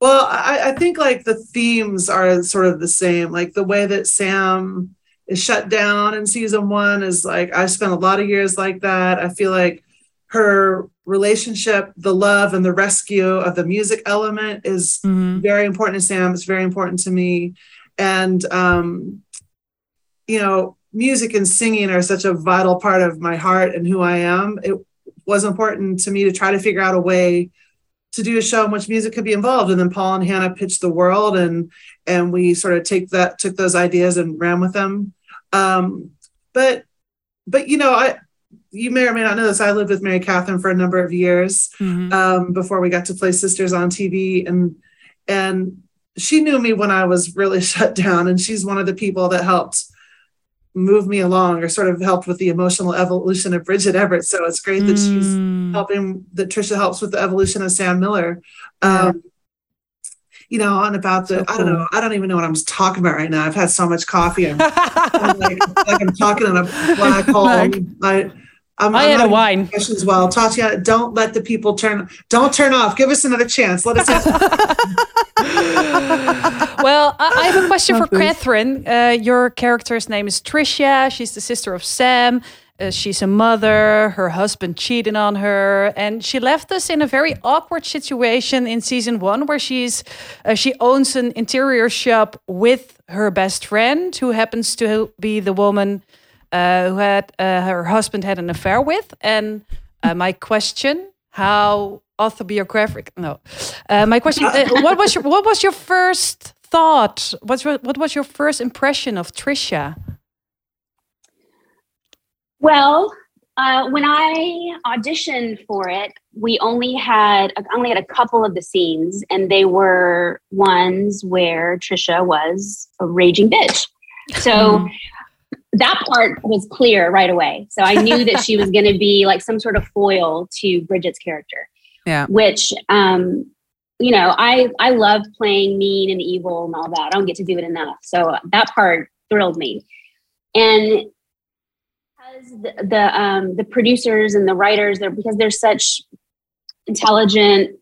Speaker 5: Well, I, I think like the themes are sort of the same. Like the way that Sam is shut down in season one is like I spent a lot of years like that. I feel like her relationship, the love and the rescue of the music element is very important to Sam. It's very important to me. And um, you know, music and singing are such a vital part of my heart and who I am. It was important to me to try to figure out a way to do a show in which music could be involved. And then Paul and Hannah pitched the world and and we sort of take that took those ideas and ran with them. Um, but but you know, I you may or may not know this. I lived with Mary Catherine for a number of years um, before we got to play sisters on TV, and and she knew me when I was really shut down, and she's one of the people that helped move me along or sort of helped with the emotional evolution of Bridget Everett. So it's great that she's
Speaker 6: Mm.
Speaker 5: helping that Trisha helps with the evolution of Sam Miller. Um, you know, and about the
Speaker 6: So
Speaker 5: I don't know, I don't even know what I'm talking about right now. I've had so much coffee. I'm, I'm like, like I'm talking in a black hole. I, I'm,
Speaker 2: I
Speaker 5: I'm
Speaker 2: had a wine.
Speaker 5: questions well. Tatiana, don't let the people turn. Don't turn off. Give us another chance. Let us.
Speaker 2: Well, I, I have a question for
Speaker 6: Love this.
Speaker 2: Catherine. Uh, your character's name is Tricia. She's the sister of Sam. Uh, she's a mother. Her husband cheated on her, and she left us in a very awkward situation in season one, where she's uh, she owns an interior shop with her best friend, who happens to be the woman who had uh, her husband had an affair with. And uh, my question: How autobiographic? No, uh, my question: uh, What was your what was your first thought? What's your, what was your first impression of Trisha?
Speaker 4: Well, uh, when I auditioned for it, we only had I only had a couple of the scenes, and they were ones where Trisha was a raging bitch. So that part was clear right away. So I knew that she was going to be like some sort of foil to Bridget's character.
Speaker 6: Yeah.
Speaker 4: Which, um, you know, I I love playing mean and evil and all that. I don't get to do it enough. So that part thrilled me. And because the, the um the producers and the writers they're because they're such intelligent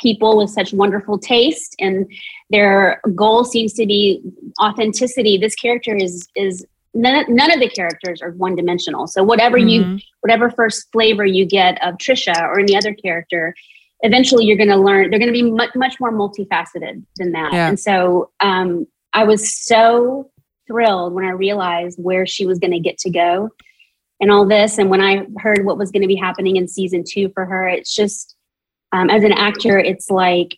Speaker 4: people with such wonderful taste and their goal seems to be authenticity this character is is none, none of the characters are one dimensional so whatever you
Speaker 6: Mhm.
Speaker 4: whatever first flavor you get of trisha or any other character eventually you're going to learn they're going to be much, much more multifaceted than that
Speaker 6: Yeah.
Speaker 4: and so um, i was so thrilled when i realized where she was going to get to go and all this. And when I heard what was going to be happening in season two for her, it's just um, as an actor, it's like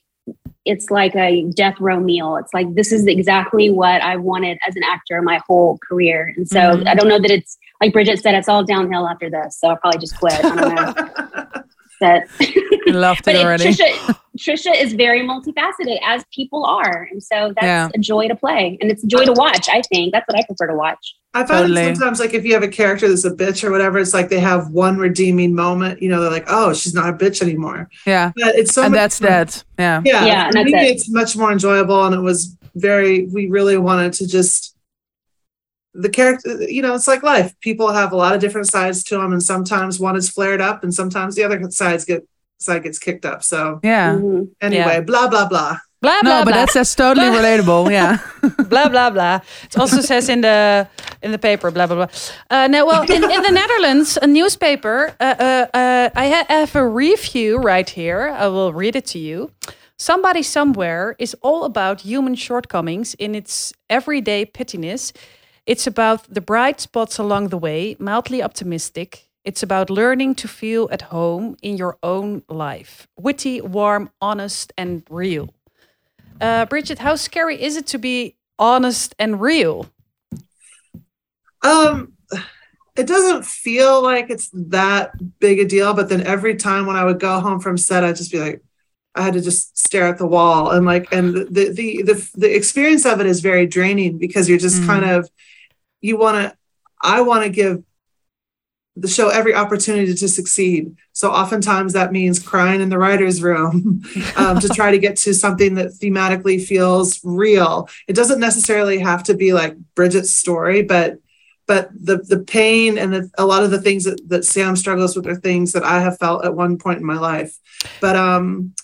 Speaker 4: it's like a death row meal. It's like this is exactly what I wanted as an actor my whole career. And so
Speaker 2: Mhm.
Speaker 4: I don't know that it's like Bridget said, it's all downhill after this. So I'll probably just quit. I don't know. That,
Speaker 6: I loved
Speaker 4: but
Speaker 6: it
Speaker 4: it,
Speaker 6: already.
Speaker 4: Trisha, Trisha is very multifaceted, as people are, and so that's
Speaker 6: Yeah.
Speaker 4: a joy to play, and it's a joy to watch. I think that's what I prefer to watch.
Speaker 5: I find
Speaker 6: Totally.
Speaker 5: that sometimes, like if you have a character that's a bitch or whatever, it's like they have one redeeming moment. You know, they're like, "Oh, she's not a bitch anymore."
Speaker 6: yeah.
Speaker 5: But it's so
Speaker 6: and that's
Speaker 5: more-
Speaker 6: that. Yeah.
Speaker 5: Yeah,
Speaker 4: Yeah, and that's it.
Speaker 5: it's much more enjoyable, and it was very. We really wanted to just the character. You know, it's like life. People have a lot of different sides to them, and sometimes one is flared up, and sometimes the other sides get side gets kicked up. So
Speaker 6: Yeah.
Speaker 4: Mhm.
Speaker 5: anyway,
Speaker 2: Yeah.
Speaker 5: blah blah blah.
Speaker 2: Blah
Speaker 6: No,
Speaker 2: blah
Speaker 6: but that's that's totally relatable. Yeah.
Speaker 2: blah blah blah. It also says in the in the paper blah blah blah. Uh, now, well, in, in the Netherlands, a newspaper. Uh, uh, uh, I ha- have a review right here. I will read it to you. Somebody somewhere is all about human shortcomings in its everyday pittiness. It's about the bright spots along the way, mildly optimistic. It's about learning to feel at home in your own life. Witty, warm, honest, and real. Uh, Bridget, how scary is it to be honest and real?
Speaker 5: Um, it doesn't feel like it's that big a deal, but then every time when I would go home from set, I'd just be like, I had to just stare at the wall and like, and the the the the experience of it is very draining because you're just
Speaker 6: Mm.
Speaker 5: kind of, you want to, I want to give the show every opportunity to succeed. So oftentimes that means crying in the writer's room um, to try to get to something that thematically feels real. It doesn't necessarily have to be like Bridget's story, but but the the pain and the, a lot of the things that, that Sam struggles with are things that I have felt at one point in my life. But um,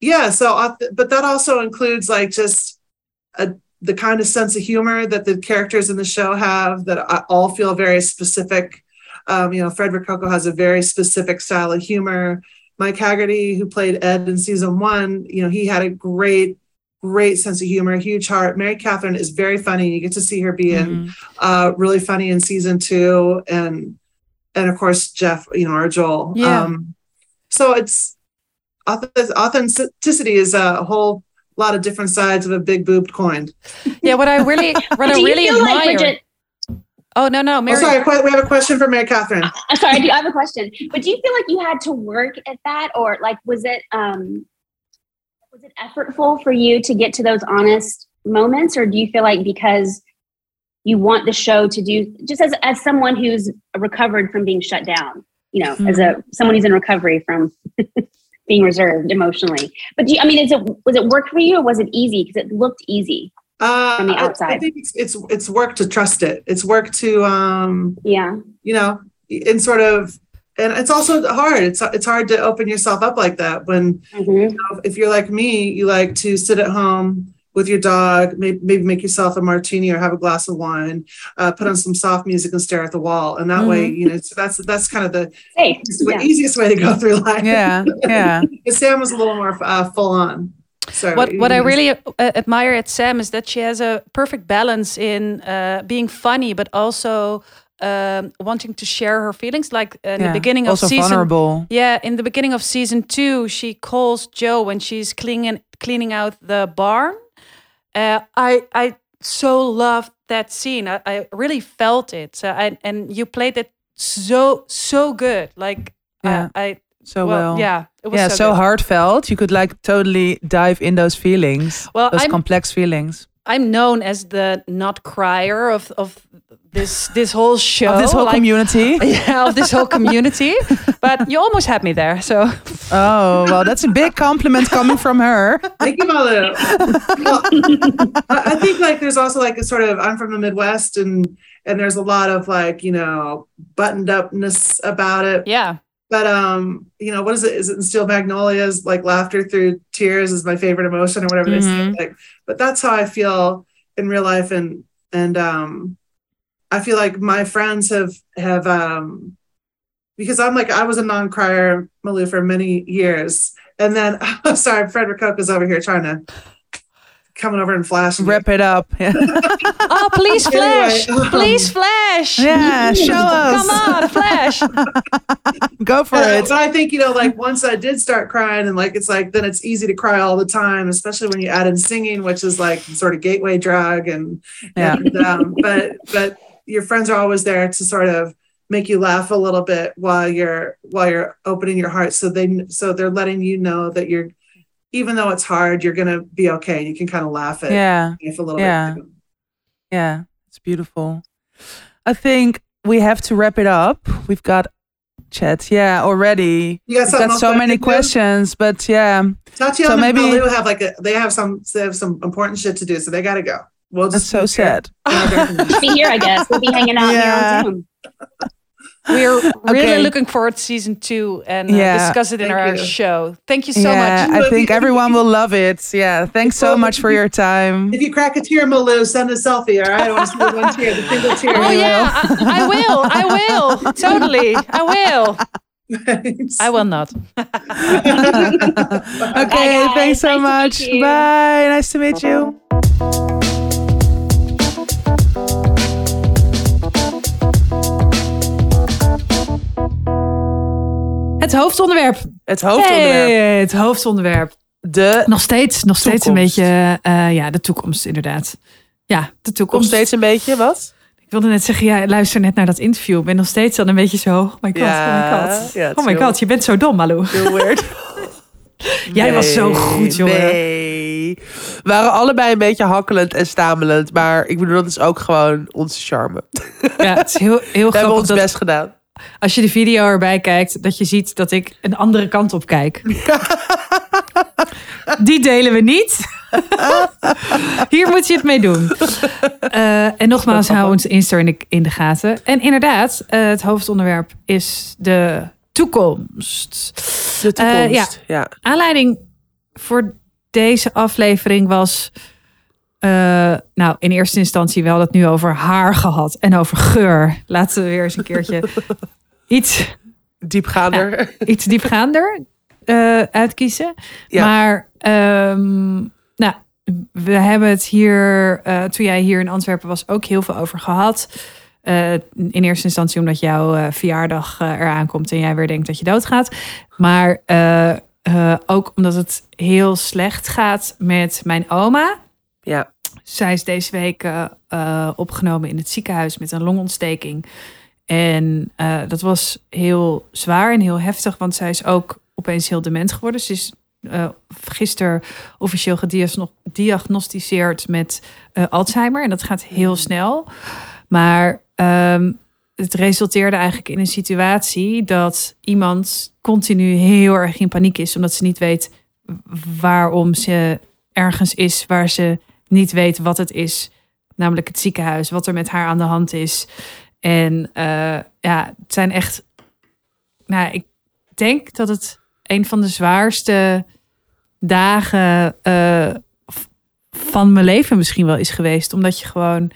Speaker 5: yeah. So, but that also includes like just a the kind of sense of humor that the characters in the show have that I, all feel very specific. Um, you know, Frederick Coco has a very specific style of humor. Mike Haggerty, who played Ed in season one, you know, he had a great, great sense of humor, huge heart. Mary Catherine is very funny. You get to see her being
Speaker 6: Mhm.
Speaker 5: uh, really funny in season two, and and of course Jeff, you know, or Joel.
Speaker 2: Yeah.
Speaker 5: Um, so it's auth- authenticity is a whole lot of different sides of a big boobed coin.
Speaker 2: Yeah, what I really, what I really
Speaker 4: feel
Speaker 2: admire.
Speaker 4: like Bridget?
Speaker 2: oh no, no,
Speaker 5: Oh, sorry, we have a question for Mary Catherine.
Speaker 4: I'm sorry, I do I have a question. But do you feel like you had to work at that, or like was it um was it effortful for you to get to those honest moments, or do you feel like because you want the show to do just as as someone who's recovered from being shut down, you know, as a hmm. someone who's in recovery from being reserved emotionally. But do you, I mean, is it was it work for you, or was it easy? Because it looked easy.
Speaker 5: Uh,
Speaker 4: From the
Speaker 5: I- I think it's, it's it's work to trust it. It's work to um,
Speaker 4: Yeah.
Speaker 5: you know, and sort of, and it's also hard. It's it's hard to open yourself up like that when
Speaker 4: Mhm.
Speaker 5: if you're like me, you like to sit at home with your dog, maybe, maybe make yourself a martini or have a glass of wine, uh, put on some soft music and stare at the wall. And that way, you know, so that's that's kind of the
Speaker 4: Safe.
Speaker 5: easiest way,
Speaker 4: Yeah.
Speaker 5: easiest way to go through life.
Speaker 6: Yeah. Yeah.
Speaker 5: But Sam was a little more uh, full on. So
Speaker 2: what what I really uh, admire at Sam is that she has a perfect balance in uh, being funny, but also um, wanting to share her feelings. Like in the
Speaker 6: Yeah.
Speaker 2: beginning of season,
Speaker 6: vulnerable.
Speaker 2: yeah, in the beginning of season two, she calls Joe when she's cleaning cleaning out the barn. Uh, I I so loved that scene. I, I really felt it. So I, and you played it so so good. Like
Speaker 6: Yeah.
Speaker 2: I, I
Speaker 6: So
Speaker 2: well,
Speaker 6: well.
Speaker 2: yeah, it was
Speaker 6: yeah,
Speaker 2: so,
Speaker 6: so, heartfelt. You could like totally dive in those feelings.
Speaker 2: Well,
Speaker 6: those
Speaker 2: I'm-
Speaker 6: complex feelings.
Speaker 2: I'm known as the not crier of of this this whole show.
Speaker 6: of this whole
Speaker 2: like-
Speaker 6: community.
Speaker 2: Yeah, of this whole community. but you almost had me there. So
Speaker 6: oh, well, that's a big compliment coming from her.
Speaker 5: Thank you, Malu. well, I I think like there's also like a sort of I'm from the Midwest and and there's a lot of like you know buttoned upness about it.
Speaker 2: yeah,
Speaker 5: But um, you know, what is it? Is it in Steel Magnolias? Like laughter through tears is my favorite emotion, or whatever they say.
Speaker 6: Mhm.
Speaker 5: Like, but that's how I feel in real life, and and um, I feel like my friends have have um, because I'm like I was a non-crier, Malou, for many years, and then sorry, Frederick Coke is over here trying to coming over and flashing.
Speaker 6: Wrap it up. Yeah,
Speaker 2: Oh, please flash.
Speaker 5: Anyway, um,
Speaker 2: Please flash.
Speaker 6: yeah show us.
Speaker 2: Come on, flash.
Speaker 6: Go for
Speaker 5: Yeah,
Speaker 6: it.
Speaker 5: but I think you know, like once I did start crying, and like it's like then it's easy to cry all the time, especially when you add in singing, which is like sort of gateway drug, and,
Speaker 6: Yeah.
Speaker 5: and um, but but your friends are always there to sort of make you laugh a little bit while you're while you're opening your heart, so they so they're letting you know that you're even though it's hard, you're gonna be okay. You can kind of laugh at
Speaker 6: Yeah.
Speaker 5: life a little
Speaker 6: Yeah.
Speaker 5: bit.
Speaker 6: Yeah, it's beautiful. I think we have to wrap it up. We've got chat, yeah, already.
Speaker 5: You got
Speaker 6: got so many
Speaker 5: can do?
Speaker 6: questions, but yeah,
Speaker 5: Tatiana
Speaker 6: So maybe-
Speaker 5: Malu have like a, they have some they have some important shit to do, so they gotta go. We'll
Speaker 6: that's
Speaker 5: just
Speaker 6: so sad.
Speaker 4: Be here, I guess. We'll be hanging out
Speaker 6: Yeah.
Speaker 4: here on Zoom.
Speaker 2: We're really
Speaker 6: Okay.
Speaker 2: looking forward to season two and uh,
Speaker 6: Yeah.
Speaker 2: discuss it in
Speaker 5: Thank
Speaker 2: our
Speaker 5: you.
Speaker 2: show. Thank you so
Speaker 6: yeah,
Speaker 2: much.
Speaker 6: I think everyone will love it. Yeah, thanks so much for your time.
Speaker 5: If you crack a tear, Malu, send a selfie. All right, I want to see the one tear, the single tear.
Speaker 2: Oh yeah, I, I will. I will. Totally. I will.
Speaker 5: Thanks.
Speaker 2: I will not.
Speaker 6: okay,
Speaker 4: guys.
Speaker 6: thanks so
Speaker 4: Nice
Speaker 6: much.
Speaker 4: to meet you.
Speaker 6: Bye. Nice to meet you.
Speaker 2: Het hoofdonderwerp.
Speaker 1: Het hoofdonderwerp.
Speaker 2: Hey, het hoofdonderwerp.
Speaker 1: De
Speaker 2: Nog steeds, nog steeds een beetje, eh, ja, de toekomst inderdaad. Ja, de
Speaker 1: nog
Speaker 2: toekomst.
Speaker 1: steeds een beetje wat?
Speaker 2: Ik wilde net zeggen, ja, luister net naar dat interview. Ik ben nog steeds dan een beetje zo, oh my god,
Speaker 1: Ja,
Speaker 2: oh my god.
Speaker 1: ja,
Speaker 2: oh my god, je bent zo dom, Malou.
Speaker 1: Heel weird.
Speaker 2: Jij was zo goed, jongen.
Speaker 1: Nee. We waren allebei een beetje hakkelend en stamelend. Maar ik bedoel, dat is ook gewoon onze charme. We
Speaker 2: Ja, het is heel, heel
Speaker 1: hebben
Speaker 2: grappig
Speaker 1: ons
Speaker 2: dat
Speaker 1: best gedaan.
Speaker 2: Als je de video erbij kijkt, dat je ziet dat ik een andere kant op kijk. Die delen we niet. Hier moet je het mee doen. Eh, en nogmaals, hou ons Insta in de, in de gaten. En inderdaad, eh, het hoofdonderwerp is de toekomst.
Speaker 1: De toekomst.
Speaker 2: ja.
Speaker 1: ja.
Speaker 2: Aanleiding voor deze aflevering was. Eh, nou, in eerste instantie wel het nu over haar gehad en over geur. Laten we weer eens een keertje iets,
Speaker 1: Diepgaander.
Speaker 2: iets diepgaander eh, uitkiezen.
Speaker 1: Ja.
Speaker 2: Maar ehm, nou, we hebben het hier, eh, toen jij hier in Antwerpen was, ook heel veel over gehad. Eh, in eerste instantie omdat jouw verjaardag eraan komt en jij weer denkt dat je doodgaat. Maar ook omdat het heel slecht gaat met mijn oma.
Speaker 1: Ja.
Speaker 2: Zij is deze week eh, eh, opgenomen in het ziekenhuis met een longontsteking. En eh, dat was heel zwaar en heel heftig, want zij is ook opeens heel dement geworden. Ze is eh gisteren officieel gediagnosticeerd met Alzheimer. En dat gaat heel snel. Maar ehm, het resulteerde eigenlijk in een situatie dat iemand continu heel erg in paniek is, omdat ze niet weet waarom ze ergens is waar ze niet weet wat het is, namelijk het ziekenhuis, wat er met haar aan de hand is. En eh, ja, het zijn echt. Nou, ik denk dat het een van de zwaarste dagen eh, van mijn leven misschien wel is geweest, omdat je gewoon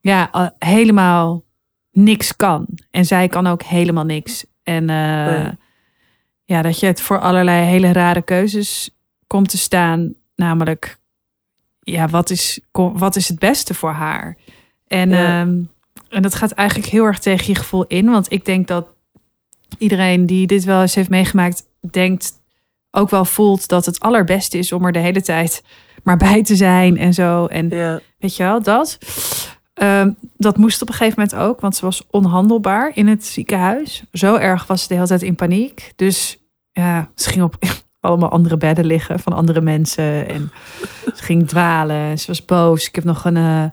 Speaker 2: ja al- helemaal niks kan en zij kan ook helemaal niks. En eh, ja, dat je het voor allerlei hele rare keuzes komt te staan, namelijk ja, wat is, wat is het beste voor haar? En,
Speaker 1: Ja.
Speaker 2: ehm, en dat gaat eigenlijk heel erg tegen je gevoel in. Want ik denk dat iedereen die dit wel eens heeft meegemaakt, denkt ook wel voelt dat het allerbeste is om er de hele tijd maar bij te zijn en zo. En
Speaker 1: Ja.
Speaker 2: weet je wel, dat. Ehm, dat moest op een gegeven moment ook, want ze was onhandelbaar in het ziekenhuis. Zo erg was ze de hele tijd in paniek. Dus ja, ze ging op allemaal andere bedden liggen van andere mensen. En ze ging dwalen. Ze was boos. Ik heb nog een eh,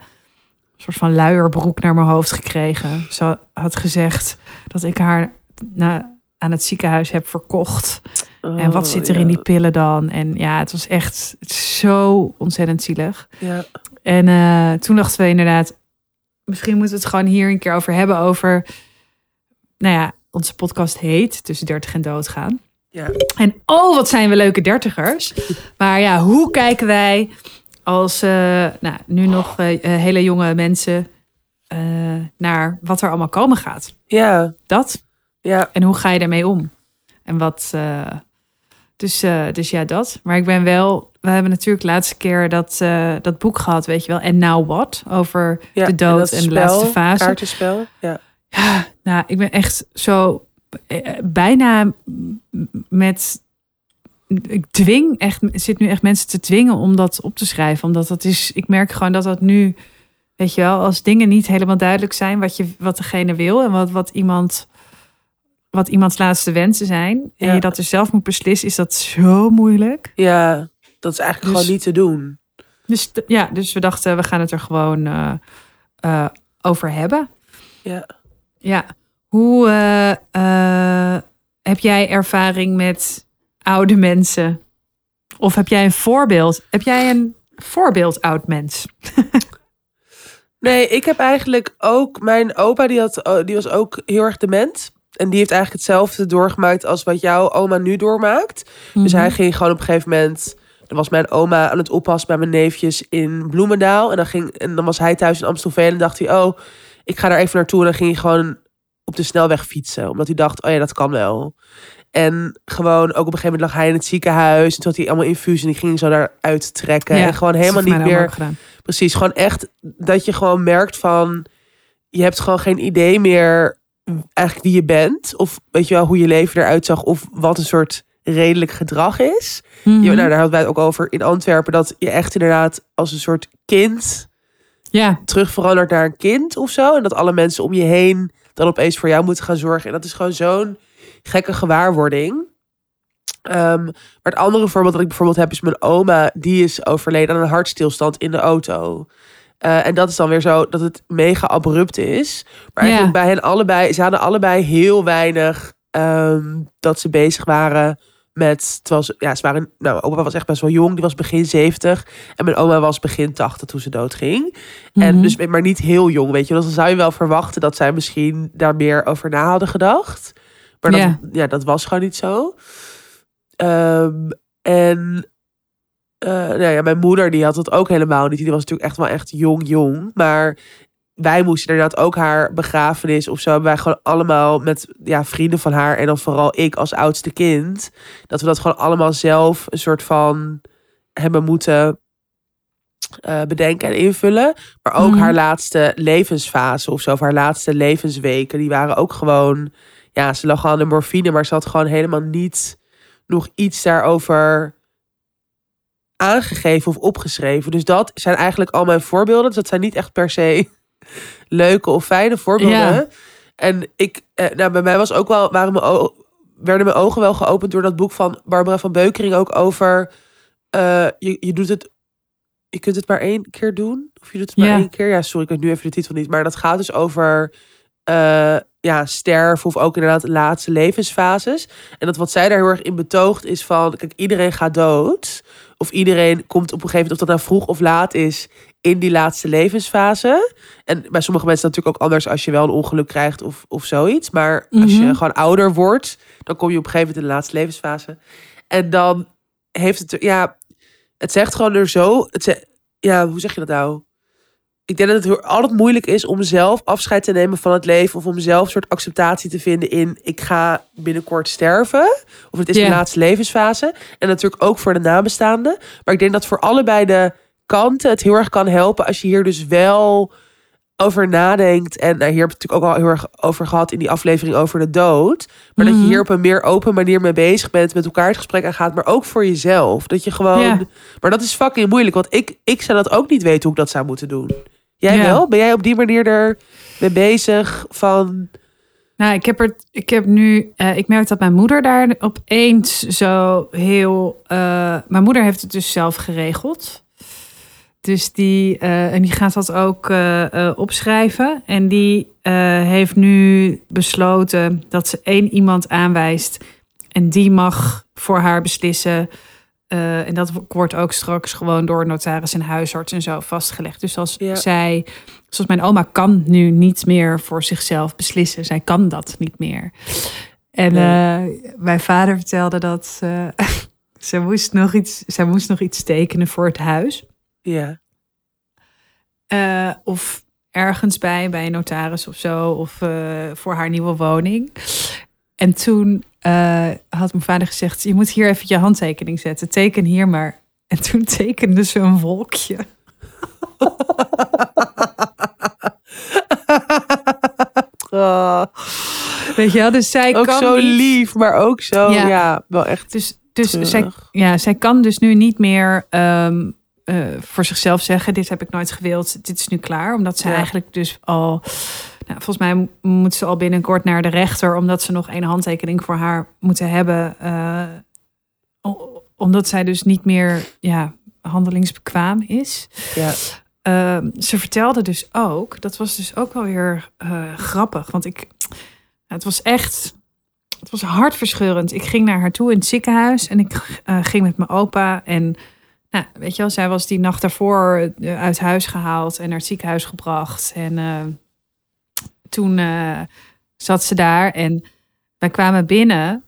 Speaker 2: soort van luierbroek naar mijn hoofd gekregen. Ze had gezegd dat ik haar na, aan het ziekenhuis heb verkocht. en wat
Speaker 1: Oh,
Speaker 2: zit er
Speaker 1: ja.
Speaker 2: in die pillen dan? En ja, het was echt zo ontzettend zielig.
Speaker 1: Ja.
Speaker 2: En eh, toen dachten we inderdaad, misschien moeten we het gewoon hier een keer over hebben. Over, nou ja, onze podcast heet Tussen 30 en Doodgaan.
Speaker 1: Ja.
Speaker 2: En oh, wat zijn we leuke dertigers. Maar ja, hoe kijken wij als eh, nou, nu nog eh, eh, hele jonge mensen naar wat er allemaal komen gaat?
Speaker 1: Ja.
Speaker 2: Dat.
Speaker 1: Ja.
Speaker 2: En hoe ga je daarmee om? En wat. Dus, dus ja, dat. Maar ik ben wel... We hebben natuurlijk de laatste keer dat, dat boek gehad, weet je wel. En Now What? Over
Speaker 1: Ja,
Speaker 2: de dood en, de laatste fase.
Speaker 1: Kaartenspel. Ja.
Speaker 2: Ja, nou, ik ben echt zo bijna m- met. Ik dwing echt, zit nu echt mensen te dwingen om dat op te schrijven. Omdat dat is, ik merk gewoon dat dat nu, weet je wel, als dingen niet helemaal duidelijk zijn wat, je, wat degene wil en wat, wat iemand. Wat iemands laatste wensen zijn. En
Speaker 1: Ja.
Speaker 2: je dat er zelf moet beslissen, is dat zo moeilijk.
Speaker 1: ja, dat is eigenlijk
Speaker 2: Dus-
Speaker 1: gewoon niet te doen.
Speaker 2: Dus ja, dus we dachten, we gaan het er gewoon eh, eh, over hebben.
Speaker 1: Ja.
Speaker 2: Ja. Hoe eh, eh, heb jij ervaring met oude mensen? Of heb jij een voorbeeld? Heb jij een voorbeeld oud mens?
Speaker 1: Nee, ik heb eigenlijk ook... Mijn opa, die, had, oh, die was ook heel erg dement. En die heeft eigenlijk hetzelfde doorgemaakt als wat jouw oma nu doormaakt. Dus
Speaker 2: Mhm.
Speaker 1: hij ging gewoon op een gegeven moment... Dan was mijn oma aan het oppassen bij mijn neefjes in Bloemendaal. En dan, ging, en dan was hij thuis in Amstelveen en dacht hij... Oh, ik ga daar even naartoe. En dan ging hij gewoon op de snelweg fietsen. Omdat hij dacht, oh ja, dat kan wel. En gewoon ook op een gegeven moment lag hij in het ziekenhuis. En toen had hij allemaal infusie en die ging zo daaruit trekken. en gewoon helemaal niet meer... Precies, gewoon echt dat je gewoon merkt van... Je hebt gewoon geen idee meer eigenlijk wie je bent. Of weet je wel, hoe je leven eruit zag. Of wat een soort redelijk gedrag is.
Speaker 2: Mhm.
Speaker 1: Nou, daar hadden wij het ook over in Antwerpen. Dat je echt inderdaad als een soort kind
Speaker 2: Ja,
Speaker 1: terug verandert naar een kind of zo. En dat alle mensen om je heen dan opeens voor jou moeten gaan zorgen. En dat is gewoon zo'n gekke gewaarwording. Ehm, maar het andere voorbeeld dat ik bijvoorbeeld heb is mijn oma. Die is overleden aan een hartstilstand in de auto. Eh, en dat is dan weer zo dat het mega abrupt is. Maar
Speaker 2: Ja.
Speaker 1: eigenlijk bij hen allebei, ze hadden allebei heel weinig ehm, dat ze bezig waren met. Terwijl ze, ja, ze waren. Nou, opa was echt best wel jong, die was begin 70. En mijn oma was begin 80 toen ze doodging. En
Speaker 2: Mhm.
Speaker 1: dus, maar niet heel jong, weet je. Dus dan zou je wel verwachten dat zij misschien daar meer over na hadden gedacht. Maar dat,
Speaker 2: Ja.
Speaker 1: ja. dat was gewoon niet zo. Ehm, en eh, nou ja, mijn moeder die had het ook helemaal niet. Die was natuurlijk echt wel echt jong, jong. Maar wij moesten inderdaad ook haar begrafenis of zo. Hebben wij gewoon allemaal met ja, vrienden van haar. En dan vooral ik als oudste kind. Dat we dat gewoon allemaal zelf een soort van hebben moeten eh, bedenken en invullen. Maar ook
Speaker 2: Mhm.
Speaker 1: haar laatste levensfase of zo. Of haar laatste levensweken. Die waren ook gewoon... Ja, ze lag al aan de morfine. Maar ze had gewoon helemaal niet nog iets daarover aangegeven of opgeschreven. Dus dat zijn eigenlijk al mijn voorbeelden. Dus dat zijn niet echt per se leuke of fijne voorbeelden.
Speaker 2: Ja.
Speaker 1: En ik, eh, nou, bij mij was ook wel, waren mijn werden mijn ogen wel geopend door dat boek van Barbara van Beukering ook over. eh, je, je doet het. Je kunt het maar één keer doen. Of je doet het maar
Speaker 2: Ja.
Speaker 1: één keer. Ja, sorry, ik weet nu even de titel niet. Maar dat gaat dus over eh, ja, sterven of ook inderdaad laatste levensfases. En dat wat zij daar heel erg in betoogt is van... Kijk, iedereen gaat dood. Of iedereen komt op een gegeven moment, of dat nou vroeg of laat is... in die laatste levensfase. En bij sommige mensen natuurlijk ook anders... als je wel een ongeluk krijgt of, of zoiets. Maar als je
Speaker 2: Mhm.
Speaker 1: gewoon ouder wordt... dan kom je op een gegeven moment in de laatste levensfase. En dan heeft het... Ja, het zegt gewoon er zo... Het ja, hoe zeg je dat nou? Ik denk dat het altijd moeilijk is om zelf afscheid te nemen van het leven. Of om zelf een soort acceptatie te vinden in ik ga binnenkort sterven. Of het is mijn laatste levensfase. En natuurlijk ook voor de nabestaanden. Maar ik denk dat voor allebei de kanten het heel erg kan helpen als je hier dus wel over nadenkt. En nou, hier heb ik het natuurlijk ook al heel erg over gehad in die aflevering over de dood. Maar dat je
Speaker 2: Mhm.
Speaker 1: hier op een meer open manier mee bezig bent. Met elkaar het gesprek aangaat. Maar ook voor jezelf. Dat je gewoon... Maar dat is fucking moeilijk. Want ik, ik zou dat ook niet weten hoe ik dat zou moeten doen. Jij
Speaker 2: Ja.
Speaker 1: wel? Ben jij op die manier er mee bezig van...
Speaker 2: Nou, ik heb er, ik heb nu, eh, ik merk dat mijn moeder daar opeens zo heel. eh, mijn moeder heeft het dus zelf geregeld. Dus die, eh, en die gaat dat ook opschrijven. En die heeft nu besloten dat ze één iemand aanwijst. En die mag voor haar beslissen. Eh, en dat wordt ook straks gewoon door notaris en huisarts en zo vastgelegd. Dus als
Speaker 1: Ja.
Speaker 2: zij, zoals mijn oma kan nu niet meer voor zichzelf beslissen. Zij kan dat niet meer. En
Speaker 1: Nee.
Speaker 2: eh, mijn vader vertelde dat eh, ze, moest nog iets, zij moest nog iets tekenen voor het huis.
Speaker 1: Ja,
Speaker 2: of ergens bij, bij een notaris of zo. Of voor haar nieuwe woning. En toen eh, had mijn vader gezegd: Je moet hier even je handtekening zetten. Teken hier maar. En toen tekende ze een wolkje.
Speaker 1: Oh,
Speaker 2: Weet je wel? Dus zij
Speaker 1: ook
Speaker 2: kan
Speaker 1: zo
Speaker 2: niet-
Speaker 1: lief, maar ook zo,
Speaker 2: Ja.
Speaker 1: ja, wel echt.
Speaker 2: Dus, dus zij, ja, zij kan dus nu niet meer ehm, eh, voor zichzelf zeggen: Dit heb ik nooit gewild, dit is nu klaar. Omdat ze
Speaker 1: Ja.
Speaker 2: eigenlijk dus al. Nou, volgens mij moet ze al binnenkort naar de rechter, omdat ze nog één handtekening voor haar moeten hebben. eh, omdat zij dus niet meer ja, handelingsbekwaam is.
Speaker 1: Ja.
Speaker 2: Ehm, ze vertelde dus ook, dat was dus ook wel weer eh, grappig. Want ik, het was echt, het was hartverscheurend. Ik ging naar haar toe in het ziekenhuis en ik eh, ging met mijn opa. En nou, weet je wel, zij was die nacht daarvoor uit huis gehaald en naar het ziekenhuis gebracht. En toen eh, zat ze daar en wij kwamen binnen.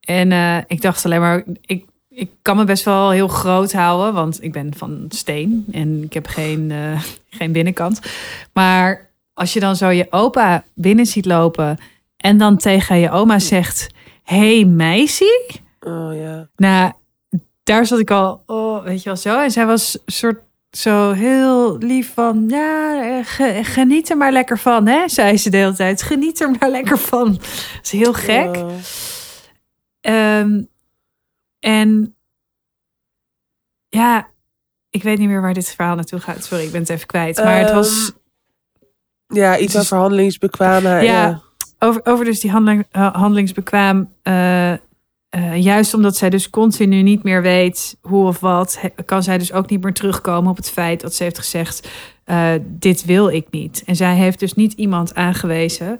Speaker 2: En eh, ik dacht alleen maar, ik, ik kan me best wel heel groot houden, want ik ben van steen en ik heb geen, eh, geen binnenkant. Maar als je dan zo je opa binnen ziet lopen en dan tegen je oma zegt: Hey meisje.
Speaker 1: Oh ja.
Speaker 2: Nou, daar zat ik al, oh, weet je wel zo. En zij was soort zo heel lief van, ja, eh, ge- geniet er maar lekker van, hè? Zei ze de hele tijd. Geniet er maar lekker van. Dat is heel gek. Ehm, en ja, ik weet niet meer waar dit verhaal naartoe gaat. Sorry, ik ben het even kwijt. Maar het was
Speaker 1: Ja, iets
Speaker 2: Het
Speaker 1: van
Speaker 2: is-
Speaker 1: verhandelingsbekwaamheid.
Speaker 2: Ja.
Speaker 1: Ja.
Speaker 2: over, over dus die handeling, eh, handelingsbekwaam. eh, eh, juist omdat zij dus continu niet meer weet hoe of wat, kan zij dus ook niet meer terugkomen op het feit dat ze heeft gezegd: eh, dit wil ik niet. En zij heeft dus niet iemand aangewezen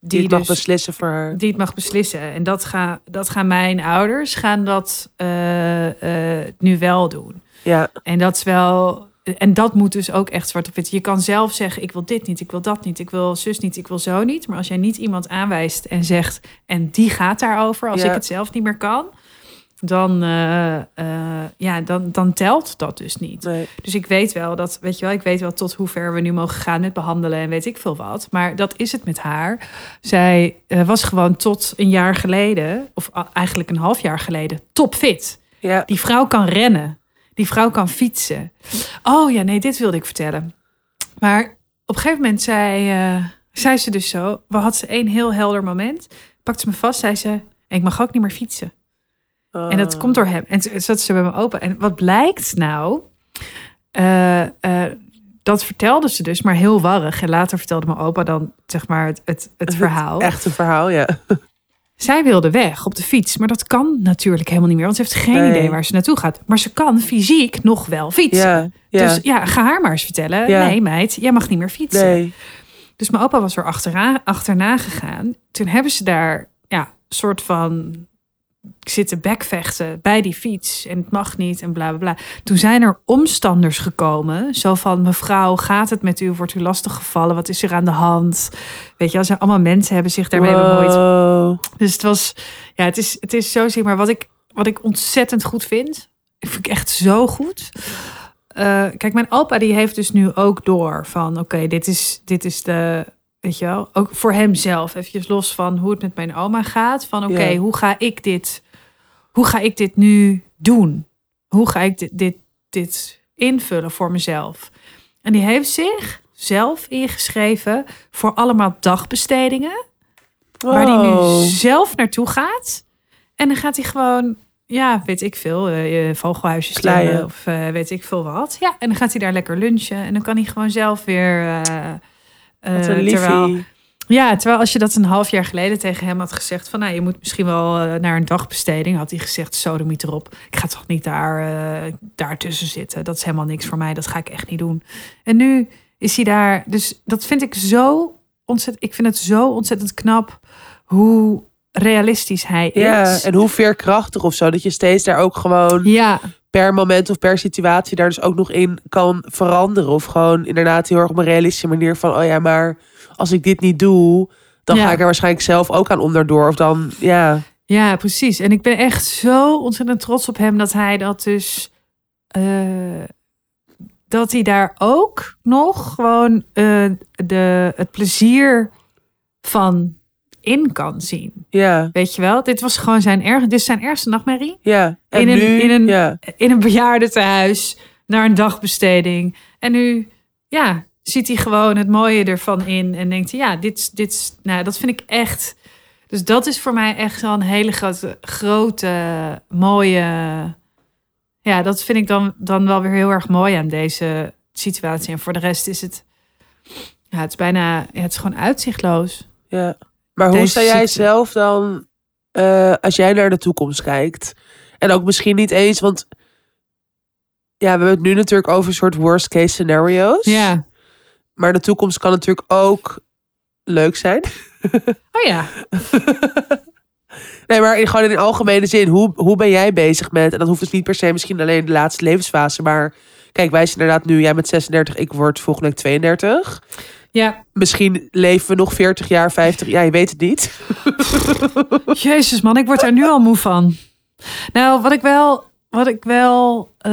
Speaker 1: Die,
Speaker 2: die,
Speaker 1: het mag
Speaker 2: dus,
Speaker 1: beslissen voor haar.
Speaker 2: die het mag beslissen. En dat, gaan dat gaan mijn ouders gaan dat eh, nu wel doen.
Speaker 1: Ja,
Speaker 2: En dat is wel. En dat moet dus ook echt zwart op wit. Je kan zelf zeggen: ik wil dit niet, ik wil dat niet, ik wil zus niet, ik wil zo niet. Maar als jij niet iemand aanwijst en zegt: en die gaat daarover, als
Speaker 1: Ja.
Speaker 2: ik het zelf niet meer kan, dan, eh, eh, ja, dan, dan telt dat dus niet.
Speaker 1: nee.
Speaker 2: Dus ik weet wel dat, weet je wel, ik weet wel tot hoe ver we nu mogen gaan met behandelen en weet ik veel wat. Maar dat is het met haar. Zij eh, was gewoon tot een jaar geleden, of eigenlijk een half jaar geleden, topfit.
Speaker 1: Ja.
Speaker 2: Die vrouw kan rennen. Die vrouw kan fietsen. Oh ja, nee, dit wilde ik vertellen. Maar op een gegeven moment zei, eh, zei ze dus zo. We had ze één heel helder moment. Pakte ze me vast, zei ze. Ik mag ook niet meer fietsen. En dat komt door hem. En toen zat ze bij me open. En wat blijkt nou? Eh, eh, dat vertelde ze dus, maar heel warrig. En later vertelde mijn opa dan, zeg maar, het, het, het verhaal.
Speaker 1: Echt een verhaal, ja.
Speaker 2: Zij wilde weg op de fiets, maar dat kan natuurlijk helemaal niet meer, want ze heeft geen
Speaker 1: Nee.
Speaker 2: idee waar ze naartoe gaat. Maar ze kan fysiek nog wel fietsen.
Speaker 1: Ja, ja.
Speaker 2: Dus ja, ga haar maar eens vertellen.
Speaker 1: Ja.
Speaker 2: Nee, meid, jij mag niet meer fietsen.
Speaker 1: nee.
Speaker 2: Dus mijn opa was er achteraan, achterna gegaan. Toen hebben ze daar, ja, soort van zitten bekvechten bij die fiets. En het mag niet en bla bla bla. Toen zijn er omstanders gekomen. Zo van, mevrouw, gaat het met u? Wordt u lastig gevallen? Wat is er aan de hand? Weet je, wel, zijn allemaal mensen hebben zich daarmee bemoeid.
Speaker 1: Wow.
Speaker 2: Dus het was, ja, het is, het is zo, zeg maar, wat ik, wat ik ontzettend goed vind. Ik vind ik echt zo goed. Eh, kijk, mijn opa die heeft dus nu ook door van, oké, dit is, dit is de, weet je wel, ook voor hemzelf, eventjes los van hoe het met mijn oma gaat, van, oké,
Speaker 1: Ja.
Speaker 2: hoe ga ik dit, hoe ga ik dit nu doen? Hoe ga ik dit, dit, dit invullen voor mezelf? En die heeft zich zelf ingeschreven voor allemaal dagbestedingen waar hij nu zelf naartoe gaat. En dan gaat hij gewoon, ja, weet ik veel, je vogelhuisjes
Speaker 1: Kleien.
Speaker 2: of eh, weet ik veel wat. Ja, en dan gaat hij daar lekker lunchen en dan kan hij gewoon zelf weer. eh, terwijl,
Speaker 1: liefie.
Speaker 2: ja, terwijl als je dat een half jaar geleden tegen hem had gezegd van, nou, je moet misschien wel eh, naar een dagbesteding, had hij gezegd, sodemiet erop. Ik ga toch niet daar, eh daar tussen zitten. Dat is helemaal niks voor mij. Dat ga ik echt niet doen. En nu is hij daar. Dus dat vind ik zo ontzettend. Ik vind het zo ontzettend knap hoe realistisch hij
Speaker 1: Ja,
Speaker 2: is.
Speaker 1: en hoe veerkrachtig of zo. Dat je steeds daar ook gewoon
Speaker 2: Ja,
Speaker 1: per moment of per situatie daar dus ook nog in kan veranderen. Of gewoon inderdaad heel erg op een realistische manier van... oh ja, maar als ik dit niet doe... dan
Speaker 2: Ja.
Speaker 1: ga ik er waarschijnlijk zelf ook aan onderdoor. Of dan, ja...
Speaker 2: ja, precies. En ik ben echt zo ontzettend trots op hem dat hij dat dus. eh, dat hij daar ook nog gewoon eh, de, het plezier van in kan zien.
Speaker 1: Ja,
Speaker 2: Weet je wel? Dit was gewoon zijn, erg, dit is zijn ergste nachtmerrie.
Speaker 1: ja. En
Speaker 2: In een-
Speaker 1: nu,
Speaker 2: in een-
Speaker 1: ja.
Speaker 2: In een bejaardentehuis, naar een dagbesteding. En nu, ja, ziet hij gewoon het mooie ervan in. En denkt hij, ja, dit, dit, nou, dat vind ik echt... Dus dat is voor mij echt zo'n hele grote, grote, mooie... Ja, dat vind ik dan, dan wel weer heel erg mooi aan deze situatie. En voor de rest is het... Ja, het is bijna... Ja, het is gewoon uitzichtloos.
Speaker 1: Ja. Maar hoe sta jij
Speaker 2: ziekte.
Speaker 1: zelf dan, eh, als jij naar de toekomst kijkt? En ook misschien niet eens, want ja, we hebben het nu natuurlijk over een soort worst case scenario's.
Speaker 2: Ja.
Speaker 1: Maar de toekomst kan natuurlijk ook leuk zijn.
Speaker 2: Oh ja.
Speaker 1: Nee, maar in, gewoon in de algemene zin, hoe, hoe ben jij bezig met, en dat hoeft dus niet per se misschien alleen de laatste levensfase, maar kijk, wij zijn inderdaad nu, jij met 36, ik word volgende week 32.
Speaker 2: Ja.
Speaker 1: Misschien leven we nog 40 jaar, 50 jaar, je weet het niet.
Speaker 2: Jezus man, ik word er nu al moe van. Nou, wat ik wel, wat ik wel, eh,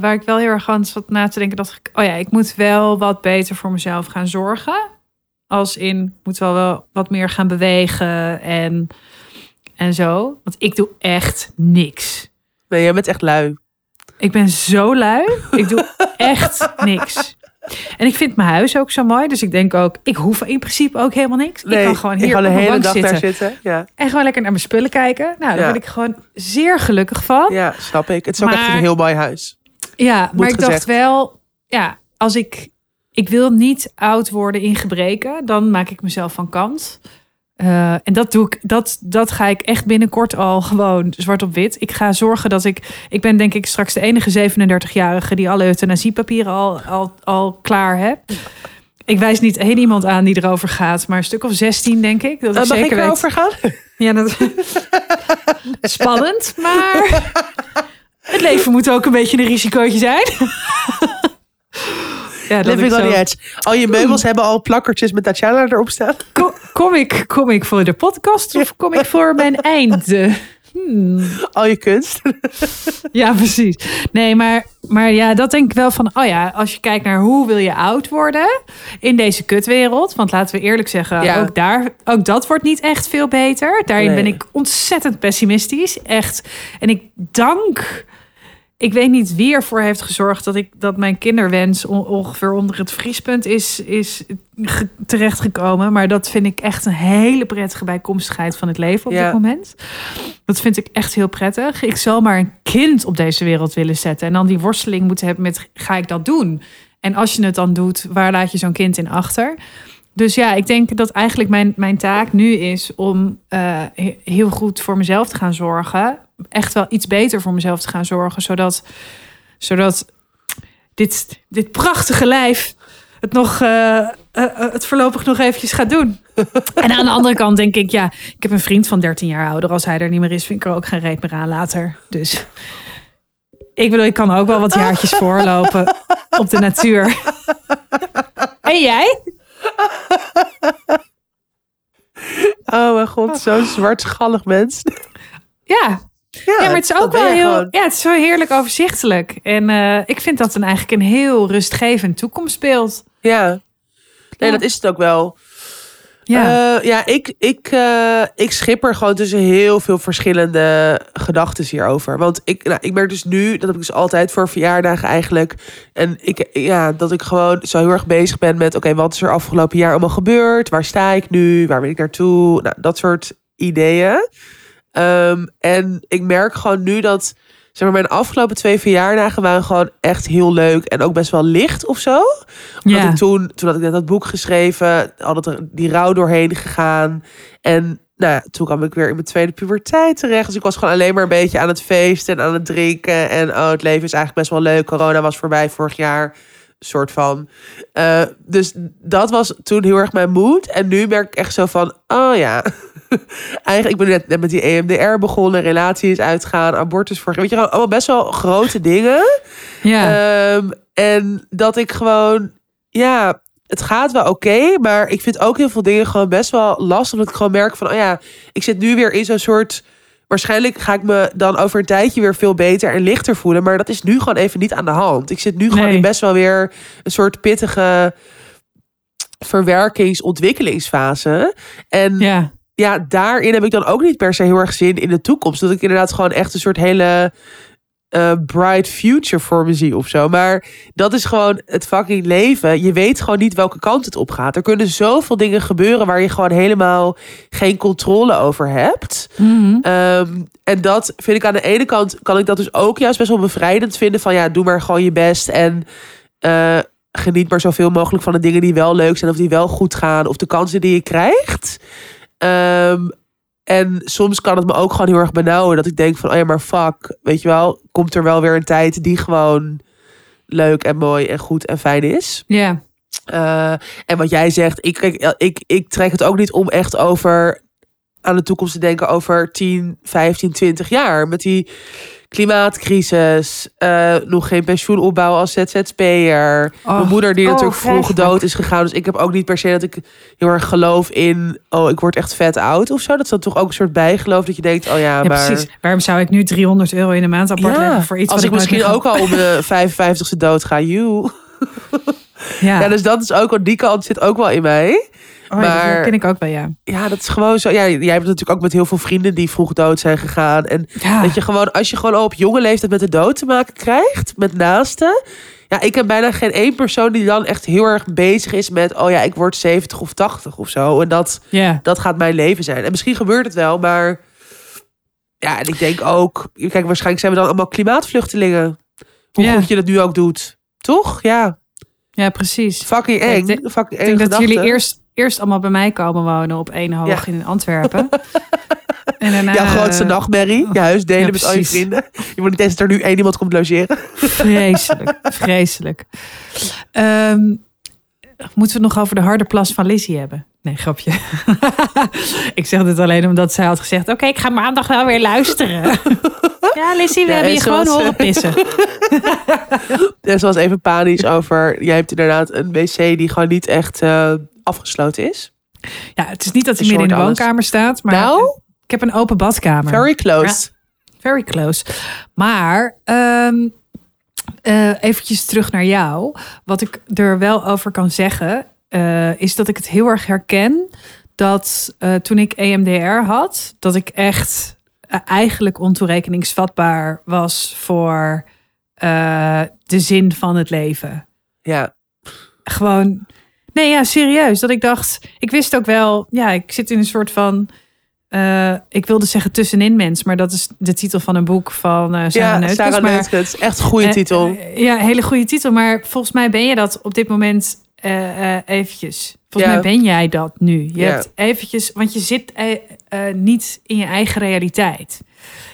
Speaker 2: waar ik wel heel erg aan zat na te denken, dat ik, oh ja, ik moet wel wat beter voor mezelf gaan zorgen. Als in, moet wel, wel wat meer gaan bewegen en, en zo. Want ik doe echt niks.
Speaker 1: Nee, jij bent echt lui.
Speaker 2: Ik ben zo lui. Ik doe echt niks. En ik vind mijn huis ook zo mooi. Dus ik denk ook, ik hoef in principe ook helemaal niks. ik kan gewoon hier
Speaker 1: kan
Speaker 2: op
Speaker 1: de hele dag
Speaker 2: zitten.
Speaker 1: daar zitten. Ja,
Speaker 2: En gewoon lekker naar mijn spullen kijken. Nou, daar
Speaker 1: Ja.
Speaker 2: word ik gewoon zeer gelukkig van.
Speaker 1: ja, snap ik. Het is ook echt een heel mooi huis.
Speaker 2: Ja, maar ik
Speaker 1: gezegd.
Speaker 2: dacht wel, ja, als ik, ik wil niet oud worden in gebreken, dan maak ik mezelf van kant. Eh, en dat doe ik, dat, dat ga ik echt binnenkort al gewoon zwart op wit. Ik ga zorgen dat ik, ik ben denk ik straks de enige 37-jarige die alle euthanasiepapieren al, al, al klaar heb. Ik wijs niet één iemand aan die erover gaat, maar een stuk of 16 denk ik. Dat
Speaker 1: Uh,
Speaker 2: ik
Speaker 1: mag ik
Speaker 2: zeker
Speaker 1: erover gaan?
Speaker 2: Ja, dat... Spannend, maar het leven moet ook een beetje een risicootje zijn. ja, dat
Speaker 1: Living on
Speaker 2: zo-
Speaker 1: the edge. Al je meubels hebben al plakkertjes met Tatjana erop staan.
Speaker 2: Kom, kom, ik, kom ik voor de podcast of kom ik voor mijn eind? Eh, hmm.
Speaker 1: Al je kunst.
Speaker 2: Ja, precies. Nee, maar, maar ja, dat denk ik wel van... Oh ja, als je kijkt naar hoe wil je oud worden in deze kutwereld. Want laten we eerlijk zeggen,
Speaker 1: Ja.
Speaker 2: ook, daar, ook dat wordt niet echt veel beter. Daarin
Speaker 1: Nee.
Speaker 2: ben ik ontzettend pessimistisch. Echt. En ik dank... Ik weet niet wie ervoor heeft gezorgd dat, ik, dat mijn kinderwens on- ongeveer onder het vriespunt is, is ge- terechtgekomen. Maar dat vind ik echt een hele prettige bijkomstigheid van het leven op
Speaker 1: Ja.
Speaker 2: dit moment. Dat vind ik echt heel prettig. Ik zal maar een kind op deze wereld willen zetten. En dan die worsteling moeten hebben met, ga ik dat doen? En als je het dan doet, waar laat je zo'n kind in achter? Dus ja, ik denk dat eigenlijk mijn, mijn taak nu is om eh, he- heel goed voor mezelf te gaan zorgen. Echt wel iets beter voor mezelf te gaan zorgen. Zodat, zodat dit, dit prachtige lijf het, nog, eh, eh, eh, het voorlopig nog eventjes gaat doen. En aan de andere kant denk ik, ja, ik heb een vriend van 13 jaar ouder. Als hij er niet meer is, vind ik er ook geen reet meer aan later. Dus ik bedoel, ik kan ook wel wat jaartjes voorlopen op de natuur. En jij?
Speaker 1: Oh mijn god, zo'n zwartgallig mens.
Speaker 2: Ja. Ja, maar het is ook wel heel,
Speaker 1: gewoon.
Speaker 2: ja, het is wel heerlijk overzichtelijk. En eh, ik vind dat een eigenlijk een heel rustgevend toekomstbeeld.
Speaker 1: Ja. Nee,
Speaker 2: Ja.
Speaker 1: dat is het ook wel.
Speaker 2: Ja,
Speaker 1: Eh, ja, ik, ik, eh, ik schipper gewoon tussen heel veel verschillende gedachten hierover. Want ik, nou, ik merk dus nu, dat heb ik dus altijd voor verjaardagen eigenlijk. En ik, ja, dat ik gewoon zo heel erg bezig ben met, oké, wat is er afgelopen jaar allemaal gebeurd? Waar sta ik nu? Waar ben ik naartoe? Nou, dat soort ideeën. Ehm, en ik merk gewoon nu dat, zeg maar, mijn afgelopen twee verjaardagen waren gewoon echt heel leuk. En ook best wel licht of zo. Omdat
Speaker 2: Ja.
Speaker 1: ik toen, toen had ik net dat boek geschreven, had het die rouw doorheen gegaan. En nou, ja, toen kwam ik weer in mijn tweede puberteit terecht. Dus ik was gewoon alleen maar een beetje aan het feesten en aan het drinken. En oh, het leven is eigenlijk best wel leuk. Corona was voorbij vorig jaar. Soort van. Eh, dus dat was toen heel erg mijn moed. En nu merk ik echt zo van, oh ja. Eigenlijk, ik ben net, net met die EMDR begonnen. Relatie is uitgaan, abortus voor. Weet je, allemaal best wel grote dingen.
Speaker 2: ja.
Speaker 1: Ehm, en dat ik gewoon, ja, het gaat wel oké, maar ik vind ook heel veel dingen gewoon best wel lastig. Omdat ik gewoon merk van, oh ja, ik zit nu weer in zo'n soort. Waarschijnlijk ga ik me dan over een tijdje weer veel beter en lichter voelen. Maar dat is nu gewoon even niet aan de hand. Ik zit nu gewoon
Speaker 2: Nee.
Speaker 1: in best wel weer een soort pittige verwerkings-ontwikkelingsfase. En
Speaker 2: ja.
Speaker 1: Ja, daarin heb ik dan ook niet per se heel erg zin in de toekomst. Dat ik inderdaad gewoon echt een soort hele eh, bright future voor me zie of zo. Maar dat is gewoon het fucking leven. Je weet gewoon niet welke kant het op gaat. Er kunnen zoveel dingen gebeuren waar je gewoon helemaal geen controle over hebt. Ehm, en dat vind ik aan de ene kant, kan ik dat dus ook juist best wel bevrijdend vinden. Van ja, doe maar gewoon je best en eh, geniet maar zoveel mogelijk van de dingen die wel leuk zijn of die wel goed gaan. Of de kansen die je krijgt. Ehm, en soms kan het me ook gewoon heel erg benauwen. Dat ik denk van, oh ja, maar fuck. Weet je wel, komt er wel weer een tijd die gewoon leuk en mooi en goed en fijn is.
Speaker 2: Ja.
Speaker 1: Uh, en wat jij zegt, ik, ik, ik, ik trek het ook niet om echt over aan de toekomst te denken over 10, 15, 20 jaar. Met die klimaatcrisis, uh, nog geen pensioenopbouw als ZZP'er. Mijn moeder die
Speaker 2: oh,
Speaker 1: natuurlijk vroeg
Speaker 2: vreselijk.
Speaker 1: dood is gegaan. Dus ik heb ook niet per se dat ik heel erg geloof in... oh, ik word echt vet oud of zo. Dat is dan toch ook een soort bijgeloof dat je denkt... oh ja,
Speaker 2: Ja,
Speaker 1: maar...
Speaker 2: precies. Waarom zou ik nu 300 euro in de maand apart leggen voor iets
Speaker 1: als
Speaker 2: wat
Speaker 1: ik misschien ook al om de 55ste dood ga, you.
Speaker 2: Ja,
Speaker 1: Ja, dus dat is ook, want die kant zit ook wel in mij.
Speaker 2: Oh, ja,
Speaker 1: maar-
Speaker 2: dat ken ik ook wel, ja.
Speaker 1: Ja, dat is gewoon zo. Ja, jij hebt natuurlijk ook met heel veel vrienden die vroeg dood zijn gegaan. En
Speaker 2: Ja.
Speaker 1: dat je gewoon, als je gewoon al op jonge leeftijd met de dood te maken krijgt, met naasten. Ja, ik heb bijna geen één persoon die dan echt heel erg bezig is met, oh ja, ik word 70 of 80 of zo. En dat, dat gaat mijn leven zijn. En misschien gebeurt het wel, maar ja, en ik denk ook, kijk, waarschijnlijk zijn we dan allemaal klimaatvluchtelingen. Hoe goed je dat nu ook doet. Toch? Ja,
Speaker 2: ja, precies.
Speaker 1: fucking
Speaker 2: ik
Speaker 1: eng.
Speaker 2: denk-
Speaker 1: fucking
Speaker 2: Ik denk dat jullie eerst, eerst allemaal bij mij komen wonen op één hoog
Speaker 1: Ja.
Speaker 2: in Antwerpen. en daarna,
Speaker 1: Jouw grootste
Speaker 2: eh,
Speaker 1: nachtmerrie. Je huis delen
Speaker 2: ja,
Speaker 1: met al je vrienden. Je moet niet eens dat er nu één iemand komt logeren.
Speaker 2: Vreselijk, vreselijk. Ehm, moeten we het nog over de harde plas van Lizzie hebben? Nee, grapje. ik zeg dit alleen omdat zij had gezegd... oké, ik ga maandag wel weer luisteren. ja, Lizzie, we
Speaker 1: Ja,
Speaker 2: hebben je gewoon horen pissen.
Speaker 1: En ze was even panisch over... Jij hebt inderdaad een wc die gewoon niet echt eh, afgesloten is.
Speaker 2: Ja, het is niet dat hij midden in de
Speaker 1: alles.
Speaker 2: woonkamer staat... maar
Speaker 1: nou,
Speaker 2: ik heb een open badkamer.
Speaker 1: very close.
Speaker 2: Very close. Maar eh, eventjes terug naar jou. Wat ik er wel over kan zeggen, eh, is dat ik het heel erg herken dat eh, toen ik EMDR had, dat ik echt eigenlijk ontoerekeningsvatbaar was voor de zin van het leven.
Speaker 1: Ja,
Speaker 2: Gewoon, nee ja, serieus. Dat ik dacht, ik wist ook wel, ja, ik zit in een soort van. eh, ik wilde zeggen tussenin mens, maar dat is de titel van een boek van eh Sarah
Speaker 1: ja
Speaker 2: Neutkens.
Speaker 1: Sarah
Speaker 2: maar,
Speaker 1: Neutkens. Echt een goede
Speaker 2: eh,
Speaker 1: titel.
Speaker 2: ja, hele goede titel. Maar volgens mij ben je dat op dit moment eventjes. Volgens
Speaker 1: Ja.
Speaker 2: mij ben jij dat nu. Je
Speaker 1: Ja.
Speaker 2: hebt eventjes, want je zit niet in je eigen realiteit.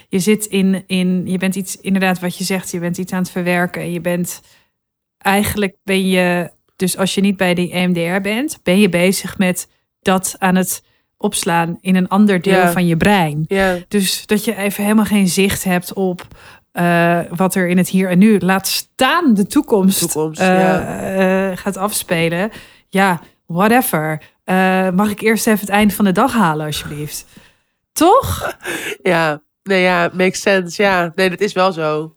Speaker 2: Je zit in, in, je bent iets, inderdaad wat je zegt, je bent iets aan het verwerken. En je bent, eigenlijk ben je, dus als je niet bij die EMDR bent, ben je bezig met dat aan het opslaan in een ander deel van je brein.
Speaker 1: ja,
Speaker 2: Dus dat je even helemaal geen zicht hebt op eh, wat er in het hier en nu, laat staan de toekomst,
Speaker 1: Toekomst,
Speaker 2: eh, eh, gaat afspelen. Ja, whatever. Mag ik eerst even het einde van de dag halen, alsjeblieft? Toch?
Speaker 1: ja. Nee, ja, makes sense. Ja, nee, dat is wel zo.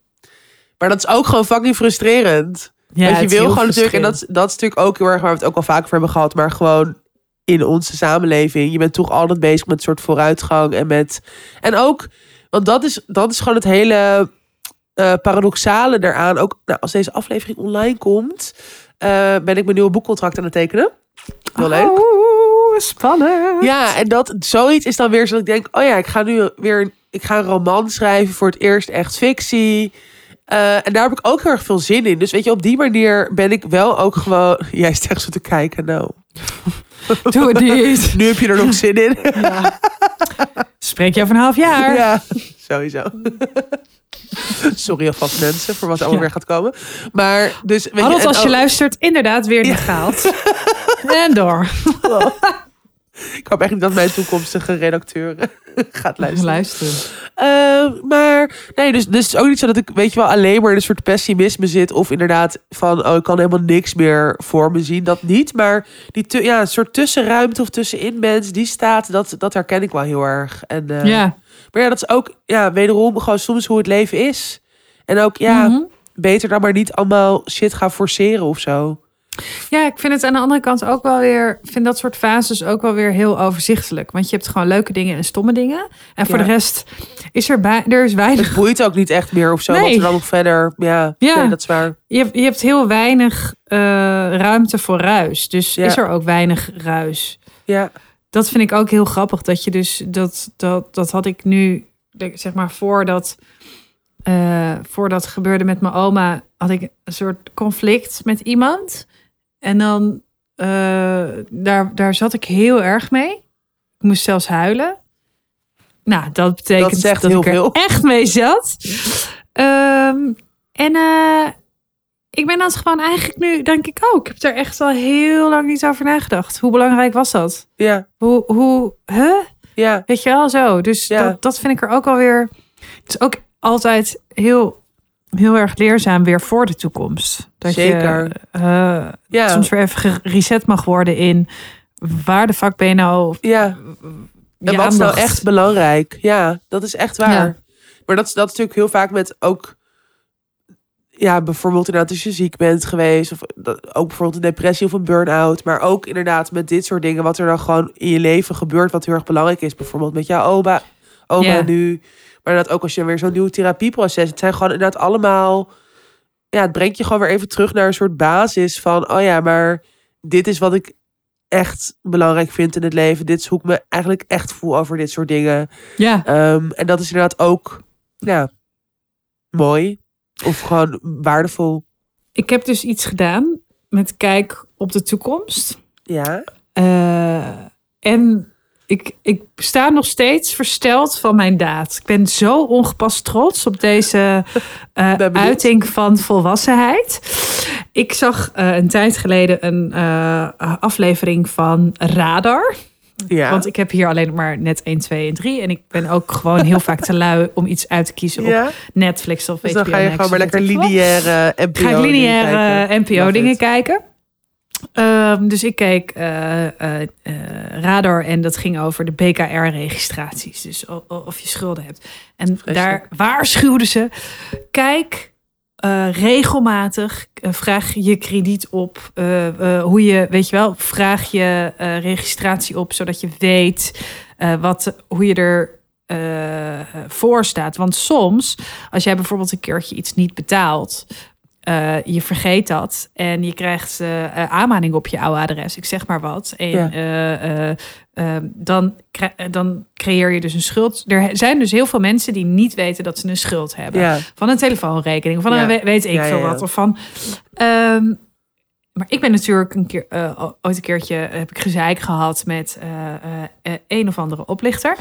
Speaker 1: Maar dat is ook gewoon fucking frustrerend.
Speaker 2: Ja,
Speaker 1: Want je wil gewoon natuurlijk, en dat, dat is natuurlijk ook heel erg waar we het ook al vaker over hebben gehad, maar gewoon in onze samenleving. Je bent toch altijd bezig met een soort vooruitgang en met. En ook, want dat is, dat is gewoon het hele eh, paradoxale daaraan. Ook nou, als deze aflevering online komt, eh, ben ik mijn nieuwe boekcontract aan het tekenen. Heel leuk.
Speaker 2: Oh, spannend.
Speaker 1: Ja, en dat zoiets is dan weer zo dat ik denk, oh ja, ik ga nu weer ik ga een roman schrijven voor het eerst echt fictie. Eh, en daar heb ik ook heel erg veel zin in. Dus weet je, op die manier ben ik wel ook gewoon. Jij echt zo te kijken, nou.
Speaker 2: Doe het niet.
Speaker 1: Nu heb je er nog zin in.
Speaker 2: Spreek je over een half jaar?
Speaker 1: Ja, sowieso. Sorry alvast mensen voor wat er allemaal
Speaker 2: Ja.
Speaker 1: weer gaat komen. Maar dus. Weet en
Speaker 2: als je
Speaker 1: ook-
Speaker 2: luistert, inderdaad weer niet gehaald. en door.
Speaker 1: Ik hoop echt niet dat mijn toekomstige redacteur gaat luisteren.
Speaker 2: Luisteren.
Speaker 1: Eh, maar nee, dus, dus het is ook niet zo dat ik, weet je wel, alleen maar in een soort pessimisme zit. Of inderdaad van, oh, ik kan helemaal niks meer voor me zien. Dat niet. Maar die tu- ja, een soort tussenruimte of tussenin mens, die staat, dat, dat herken ik wel heel erg. En, eh,
Speaker 2: Ja.
Speaker 1: Maar ja, dat is ook, ja, wederom gewoon soms hoe het leven is. En ook, ja,
Speaker 2: Mhm.
Speaker 1: beter dan maar niet allemaal shit gaan forceren of zo.
Speaker 2: Ja, ik vind het aan de andere kant ook wel weer. Ik vind dat soort fases ook wel weer heel overzichtelijk. Want je hebt gewoon leuke dingen en stomme dingen. En voor
Speaker 1: Ja.
Speaker 2: de rest is er, bij, er is weinig.
Speaker 1: Het boeit ook niet echt meer of zo.
Speaker 2: Nee.
Speaker 1: Wat er dan nog verder. Ja,
Speaker 2: Ja.
Speaker 1: Nee, dat is waar.
Speaker 2: Je hebt, je hebt heel weinig eh, ruimte voor ruis. Dus
Speaker 1: Ja.
Speaker 2: is er ook weinig ruis.
Speaker 1: Ja,
Speaker 2: Dat vind ik ook heel grappig. Dat je dus dat, dat, dat had ik nu, zeg maar, voordat, eh voordat het gebeurde met mijn oma, had ik een soort conflict met iemand. En dan eh, daar, daar zat ik heel erg mee. Ik moest zelfs huilen. Nou, dat betekent
Speaker 1: Dat zegt
Speaker 2: dat
Speaker 1: heel
Speaker 2: ik er
Speaker 1: veel.
Speaker 2: echt mee zat. Ehm, en eh, ik ben dan gewoon eigenlijk nu, denk ik ook. Ik heb er echt al heel lang niet over nagedacht. Hoe belangrijk was dat?
Speaker 1: ja,
Speaker 2: Hoe, hoe, huh?
Speaker 1: ja.
Speaker 2: Weet je wel, zo. Dus
Speaker 1: Ja.
Speaker 2: dat, dat vind ik er ook alweer... Het is ook altijd heel, heel erg leerzaam weer voor de toekomst. Dat
Speaker 1: Zeker.
Speaker 2: je eh,
Speaker 1: ja.
Speaker 2: soms weer even gereset mag worden in... Waar de fuck ben je nou...
Speaker 1: ja. En wat is nou echt belangrijk? Ja, dat is echt waar.
Speaker 2: Ja.
Speaker 1: Maar dat is, dat is natuurlijk heel vaak met ook... Ja, bijvoorbeeld inderdaad als je ziek bent geweest. Of ook bijvoorbeeld een depressie of een burn-out. Maar ook inderdaad met dit soort dingen. Wat er dan gewoon in je leven gebeurt. Wat heel erg belangrijk is. Bijvoorbeeld met jouw oma, oma
Speaker 2: Ja.
Speaker 1: nu. Maar inderdaad ook als je weer zo'n nieuw therapieproces. Het zijn gewoon inderdaad allemaal... Ja, het brengt je gewoon weer even terug naar een soort basis van... Oh ja, maar dit is wat ik echt belangrijk vind in het leven. Dit is hoe ik me eigenlijk echt voel over dit soort dingen.
Speaker 2: Ja,
Speaker 1: Ehm, en dat is inderdaad ook ja, mooi. Of gewoon waardevol.
Speaker 2: ik heb dus iets gedaan met kijk op de toekomst.
Speaker 1: Ja.
Speaker 2: Eh, en ik, ik sta nog steeds versteld van mijn daad. Ik ben zo ongepast trots op deze eh, uiting van volwassenheid. Ik zag eh, een tijd geleden een eh, aflevering van Radar.
Speaker 1: Ja.
Speaker 2: Want ik heb hier alleen maar net 1, 2 en 3. En ik ben ook gewoon heel vaak te lui om iets uit te kiezen op. Netflix of
Speaker 1: Dus
Speaker 2: HBO
Speaker 1: dan ga je gewoon maar lekker lineaire NPO
Speaker 2: Ga ik lineaire
Speaker 1: dingen kijken.
Speaker 2: Ehm, dus ik keek eh, eh, eh, Radar en dat ging over de BKR-registraties. Dus of je schulden hebt. En daar waarschuwden ze, kijk regelmatig, vraag je krediet op. hoe je, weet je wel, vraag je registratie op, zodat je weet wat, hoe je er voor staat. Want soms, als jij bijvoorbeeld een keertje iets niet betaalt, eh, je vergeet dat en je krijgt eh eh, aanmaning op je oude adres, ik zeg maar wat. En
Speaker 1: Ja.
Speaker 2: dan, dan creëer je dus een schuld. Er zijn dus heel veel mensen die niet weten dat ze een schuld hebben.
Speaker 1: Ja.
Speaker 2: Van een telefoonrekening, van
Speaker 1: Ja.
Speaker 2: een we- weet ik veel wat. Of van. ehm, maar ik ben natuurlijk een keer, ooit een keertje heb ik gezeik gehad met een of andere oplichter.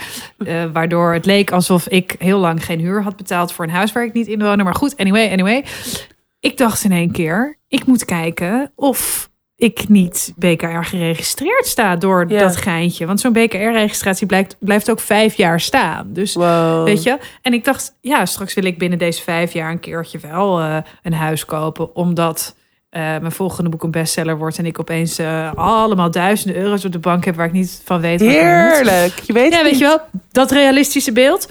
Speaker 2: Waardoor het leek alsof ik heel lang geen huur had betaald voor een huis waar ik niet in woonde. Maar goed, anyway, anyway. Ik dacht in één keer, ik moet kijken of ik niet BKR geregistreerd sta door
Speaker 1: Ja.
Speaker 2: dat geintje. Want zo'n BKR-registratie blijft, blijft ook vijf jaar staan. Dus
Speaker 1: Wow.
Speaker 2: Weet je? En ik dacht, ja, straks wil ik binnen deze vijf jaar een keertje wel eh, een huis kopen. Omdat eh, mijn volgende boek een bestseller wordt. En ik opeens eh, allemaal duizenden euro's op de bank heb waar ik niet van weet.
Speaker 1: Heerlijk. Je weet
Speaker 2: Ja, weet je wel, dat realistische beeld.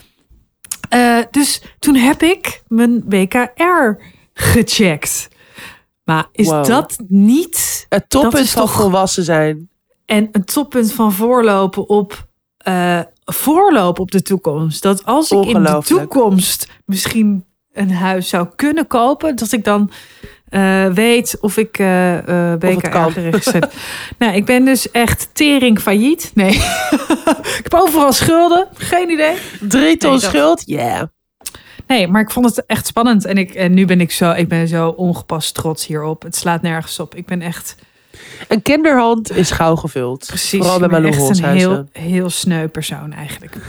Speaker 2: Dus toen heb ik mijn BKR gecheckt. Maar is
Speaker 1: Wow.
Speaker 2: dat niet
Speaker 1: Het toppunt
Speaker 2: is
Speaker 1: van
Speaker 2: toch-
Speaker 1: volwassen zijn.
Speaker 2: en een toppunt van voorlopen op eh, voorlopen op de toekomst. Dat als ik in de toekomst misschien een huis zou kunnen kopen, dat ik dan eh, weet of ik eh
Speaker 1: het
Speaker 2: BKR
Speaker 1: kan.
Speaker 2: geregistreerd. nou, ik ben dus echt tering failliet. Nee, ik heb overal schulden. Geen idee.
Speaker 1: Drie ton
Speaker 2: Nee, dat-
Speaker 1: schuld? Yeah.
Speaker 2: Nee, maar ik vond het echt spannend. En, ik, en nu ben ik zo, ik ben zo ongepast trots hierop. Het slaat nergens op. Ik ben echt
Speaker 1: Een kinderhand is gauw gevuld.
Speaker 2: precies
Speaker 1: Vooral bij Malou
Speaker 2: echt een heel, heel sneu persoon eigenlijk.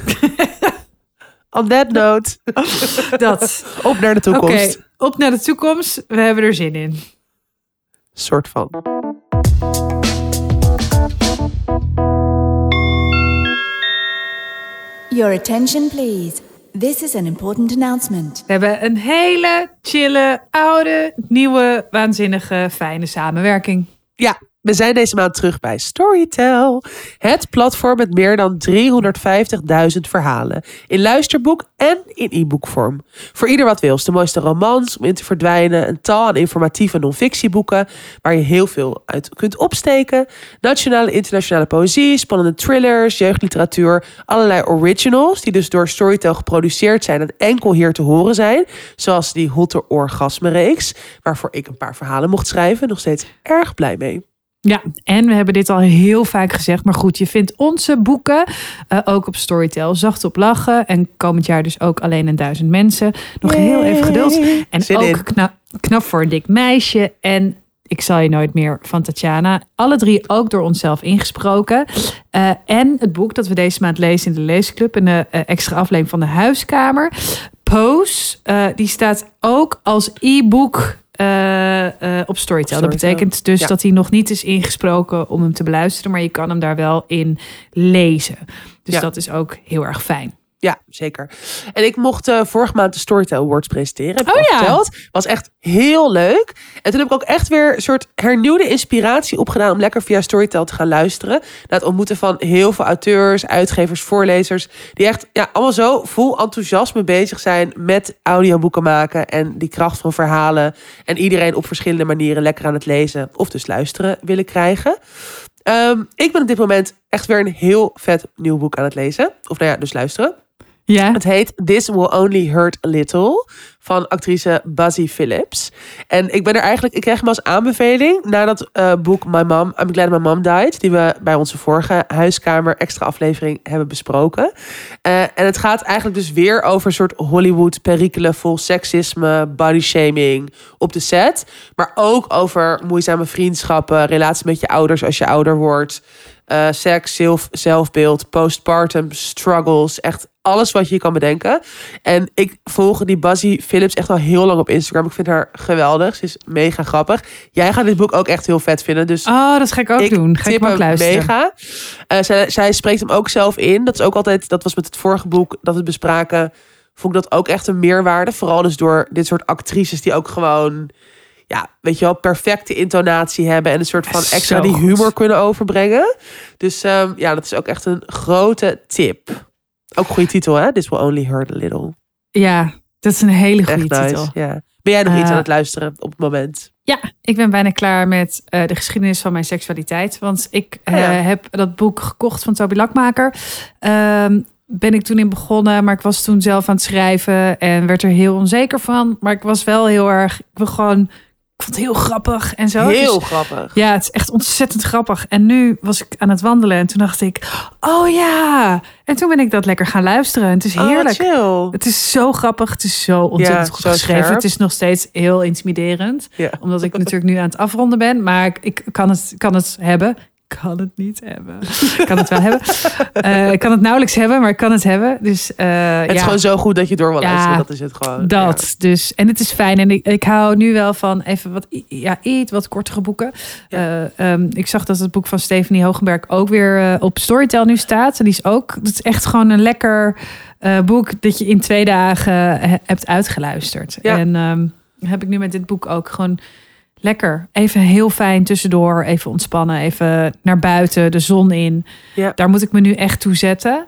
Speaker 1: On that note,
Speaker 2: Dat.
Speaker 1: op naar de
Speaker 2: Oké,
Speaker 1: toekomst.
Speaker 2: op naar de toekomst. We hebben er zin in.
Speaker 1: Soort van.
Speaker 3: Your attention, please. This is an important announcement.
Speaker 2: We hebben een hele chille, oude, nieuwe, waanzinnige, fijne samenwerking.
Speaker 1: Ja, We zijn deze maand terug bij Storytel. Het platform met meer dan 350.000 verhalen. In luisterboek en in e-boekvorm. Voor ieder wat wils. De mooiste romans om in te verdwijnen. Een tal aan informatieve non-fictieboeken. Waar je heel veel uit kunt opsteken. Nationale en internationale poëzie. Spannende thrillers. Jeugdliteratuur. Allerlei originals. Die dus door Storytel geproduceerd zijn. En enkel hier te horen zijn. Zoals die Hotter Orgasme reeks. Waarvoor ik een paar verhalen mocht schrijven. Nog steeds erg blij mee.
Speaker 2: Ja, en we hebben dit al heel vaak gezegd. Maar goed, je vindt onze boeken eh, ook op Storytel. Zacht op lachen. En komend jaar dus ook alleen een duizend mensen. Nog heel even geduld. En ook knap, knap voor een dik meisje. En ik zal je nooit meer van Tatjana. Alle drie ook door onszelf ingesproken. Eh, en het boek dat we deze maand lezen in de Leesclub. En de eh, extra aflevering van de Huiskamer. Pose, eh, die staat ook als e-book eh, eh, op Storytel. Dat betekent dus
Speaker 1: Ja.
Speaker 2: dat hij nog niet is ingesproken om hem te beluisteren. Maar je kan hem daar wel in lezen. Dus
Speaker 1: Ja.
Speaker 2: dat is ook heel erg fijn.
Speaker 1: Ja, zeker. En ik mocht eh, vorige maand de Storytel Awards presenteren. Heb ik
Speaker 2: Oh ja.
Speaker 1: verteld. Was echt heel leuk. En toen heb ik ook echt weer een soort hernieuwde inspiratie opgedaan om lekker via Storytel te gaan luisteren. Naar het ontmoeten van heel veel auteurs, uitgevers, voorlezers. Die echt ja, allemaal zo vol enthousiasme bezig zijn met audioboeken maken. En die kracht van verhalen. En iedereen op verschillende manieren lekker aan het lezen of dus luisteren willen krijgen. Ehm, ik ben op dit moment echt weer een heel vet nieuw boek aan het lezen. Of nou ja, dus luisteren.
Speaker 2: Ja,
Speaker 1: Het heet This Will Only Hurt a Little van actrice Buzzy Phillips. En ik ben er eigenlijk, ik kreeg hem als aanbeveling na dat eh, boek My Mom, I'm Glad My Mom Died, die we bij onze vorige huiskamer extra aflevering hebben besproken. Eh, en het gaat eigenlijk dus weer over een soort Hollywood perikelen vol seksisme, body shaming op de set. Maar ook over moeizame vriendschappen, relatie met je ouders als je ouder wordt. eh, seks, zelf, zelfbeeld, postpartum struggles. Echt alles wat je kan bedenken. En ik volg die Buzzy Phillips echt al heel lang op Instagram. Ik vind haar geweldig. Ze is mega grappig. Jij gaat dit boek ook echt heel vet vinden. Dus
Speaker 2: oh, dat ga ik ook doen. Ga ik ook luisteren.
Speaker 1: Mega. Eh, zij, zij spreekt hem ook zelf in. Dat is ook altijd, dat was met het vorige boek dat we bespraken. Vond ik dat ook echt een meerwaarde. Vooral dus door dit soort actrices die ook gewoon, ja, weet je wel, perfecte intonatie hebben. En een soort van extra die humor kunnen overbrengen. Dus ehm, ja, dat is ook echt een grote tip. Ook goede titel, hè? This will only hurt a little.
Speaker 2: Ja, dat is een hele goede
Speaker 1: nice.
Speaker 2: titel.
Speaker 1: Ja. Ben jij nog iets
Speaker 2: Eh,
Speaker 1: aan het luisteren op het moment?
Speaker 2: Ja, ik ben bijna klaar met eh, de geschiedenis van mijn seksualiteit. Want ik
Speaker 1: Oh ja.
Speaker 2: eh, heb dat boek gekocht van Toby Lakmaker. Ehm, ben ik toen in begonnen, maar ik was toen zelf aan het schrijven en werd er heel onzeker van. Maar ik was wel heel erg, ik wil gewoon, ik vond het heel grappig en zo.
Speaker 1: Heel
Speaker 2: Dus-
Speaker 1: grappig.
Speaker 2: ja, het is echt ontzettend grappig. En nu was ik aan het wandelen en toen dacht ik, oh ja. En toen ben ik dat lekker gaan luisteren. En het is
Speaker 1: Oh,
Speaker 2: heerlijk. Het is zo grappig. Het is zo ontzettend
Speaker 1: Ja,
Speaker 2: goed
Speaker 1: zo
Speaker 2: geschreven.
Speaker 1: scherp.
Speaker 2: Het is nog steeds heel intimiderend.
Speaker 1: Ja.
Speaker 2: Omdat ik natuurlijk nu aan het afronden ben. Maar ik, ik kan, het, kan het hebben. Ik kan het niet hebben. Ik kan het wel hebben. Eh, ik kan het nauwelijks hebben, maar ik kan het hebben. Dus eh,
Speaker 1: Het is
Speaker 2: ja,
Speaker 1: gewoon zo goed dat je door wil
Speaker 2: Ja,
Speaker 1: luisteren. Dat is het gewoon.
Speaker 2: dat. Dus, en het is fijn. En ik, ik hou nu wel van even wat, ja, iets wat kortere boeken. Eh, ehm, ik zag dat het boek van Stephanie Hogenberg ook weer op Storytel nu staat. En die is ook, dat is echt gewoon een lekker boek dat je in twee dagen he- hebt uitgeluisterd. En ehm, heb ik nu met dit boek ook gewoon lekker. Even heel fijn tussendoor, even ontspannen, even naar buiten, de zon in.
Speaker 1: Ja.
Speaker 2: Daar moet ik me nu echt toe zetten.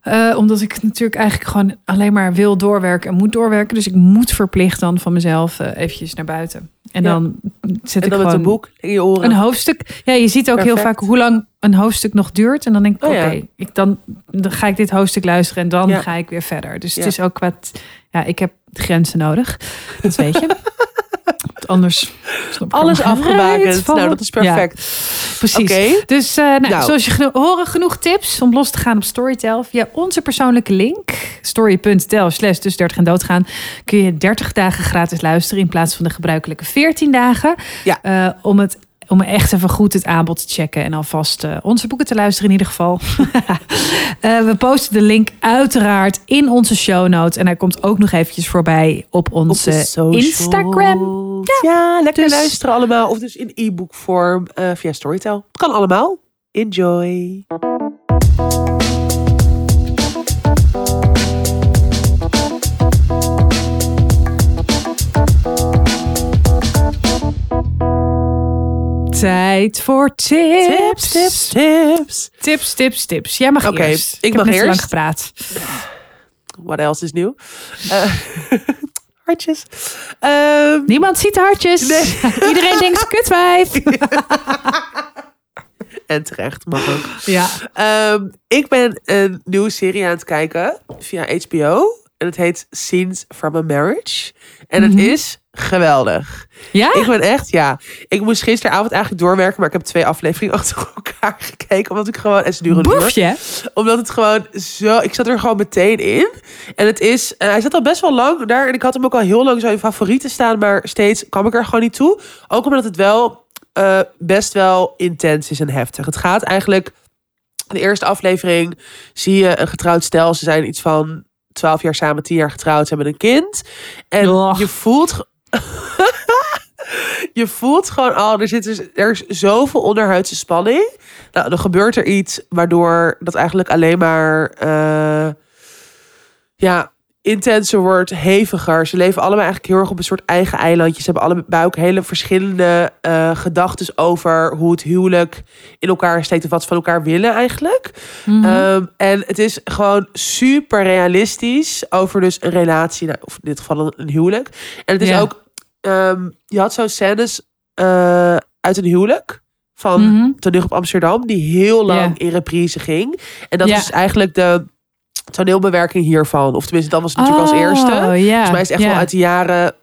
Speaker 2: Eh, omdat ik natuurlijk eigenlijk gewoon alleen maar wil doorwerken en moet doorwerken. Dus ik moet verplicht dan van mezelf eh, eventjes naar buiten. En
Speaker 1: Ja.
Speaker 2: dan zet
Speaker 1: En
Speaker 2: ik gewoon
Speaker 1: een boek in je oren.
Speaker 2: een hoofdstuk. Ja, je ziet ook heel vaak hoe lang een hoofdstuk nog duurt. En dan denk ik,
Speaker 1: Oh
Speaker 2: oké,
Speaker 1: ja.
Speaker 2: ik dan, dan ga ik dit hoofdstuk luisteren en dan
Speaker 1: Ja.
Speaker 2: ga ik weer verder. Dus het is ook wat, ja, ik heb grenzen nodig. Dat weet je. Anders
Speaker 1: Alles afgebakend. Nou, dat is
Speaker 2: Ja,
Speaker 1: perfect.
Speaker 2: precies. Dus eh, nou,
Speaker 1: Nou.
Speaker 2: zoals je geno- horen, genoeg tips om los te gaan op Storytel. Via onze persoonlijke link, story.tel slash dus 30 en doodgaan, kun je 30 dagen gratis luisteren in plaats van de gebruikelijke 14 dagen.
Speaker 1: Ja.
Speaker 2: Eh, om het om echt even goed het aanbod te checken en alvast eh, onze boeken te luisteren in ieder geval. Eh, we posten de link uiteraard in onze show notes. En hij komt ook nog eventjes voorbij op onze. Instagram.
Speaker 1: Ja, lekker
Speaker 2: dus-
Speaker 1: luisteren allemaal. Of dus in e-book vorm eh, via Storytel. Kan allemaal. Enjoy.
Speaker 2: Tijd voor tips.
Speaker 1: Tips, tips, tips.
Speaker 2: Tips, tips, tips. Jij mag
Speaker 1: Oké,
Speaker 2: eerst.
Speaker 1: ik
Speaker 2: heb
Speaker 1: mag
Speaker 2: te lang gepraat.
Speaker 1: What else is nieuw? Eh, hartjes. Ehm,
Speaker 2: Niemand ziet hartjes.
Speaker 1: Nee.
Speaker 2: Iedereen denkt kutwijf.
Speaker 1: en terecht, mag ook.
Speaker 2: Ja.
Speaker 1: Ehm, ik ben een nieuwe serie aan het kijken via HBO. En het heet Scenes from a Marriage. En het
Speaker 2: Mhm.
Speaker 1: is geweldig.
Speaker 2: Ja?
Speaker 1: Ik ben echt, ja. Ik moest gisteravond eigenlijk doorwerken, maar ik heb twee afleveringen achter elkaar gekeken. Omdat ik gewoon, en ze duren. Omdat het gewoon zo, ik zat er gewoon meteen in. En het is, en hij zat al best wel lang daar. En ik had hem ook al heel lang zo in favorieten staan, maar steeds kwam ik er gewoon niet toe. Ook omdat het wel eh, best wel intens is en heftig. Het gaat eigenlijk, de eerste aflevering zie je een getrouwd stel. Ze zijn iets van 12 jaar samen, 10 jaar getrouwd, ze hebben een kind. En
Speaker 2: Och.
Speaker 1: je voelt. je voelt gewoon al, er, zit dus, er is zoveel onderhuidse spanning. Nou, dan gebeurt er iets waardoor dat eigenlijk alleen maar eh, ja, intenser wordt, heviger. Ze leven allemaal eigenlijk heel erg op een soort eigen eilandje. Ze hebben allebei ook hele verschillende eh gedachten over hoe het huwelijk in elkaar steekt of wat ze van elkaar willen eigenlijk.
Speaker 2: Mhm.
Speaker 1: Ehm, en het is gewoon super realistisch over dus een relatie, nou, of in dit geval een, een huwelijk. En het is
Speaker 2: Ja.
Speaker 1: ook, ehm, je had zo scènes eh, uit een huwelijk van
Speaker 2: Mhm.
Speaker 1: Toneel op Amsterdam, die heel lang in reprise ging. En dat is eigenlijk de toneelbewerking hiervan. Of tenminste, dat was natuurlijk als eerste.
Speaker 2: Oh, ja.
Speaker 1: Volgens mij is het echt wel uit de jaren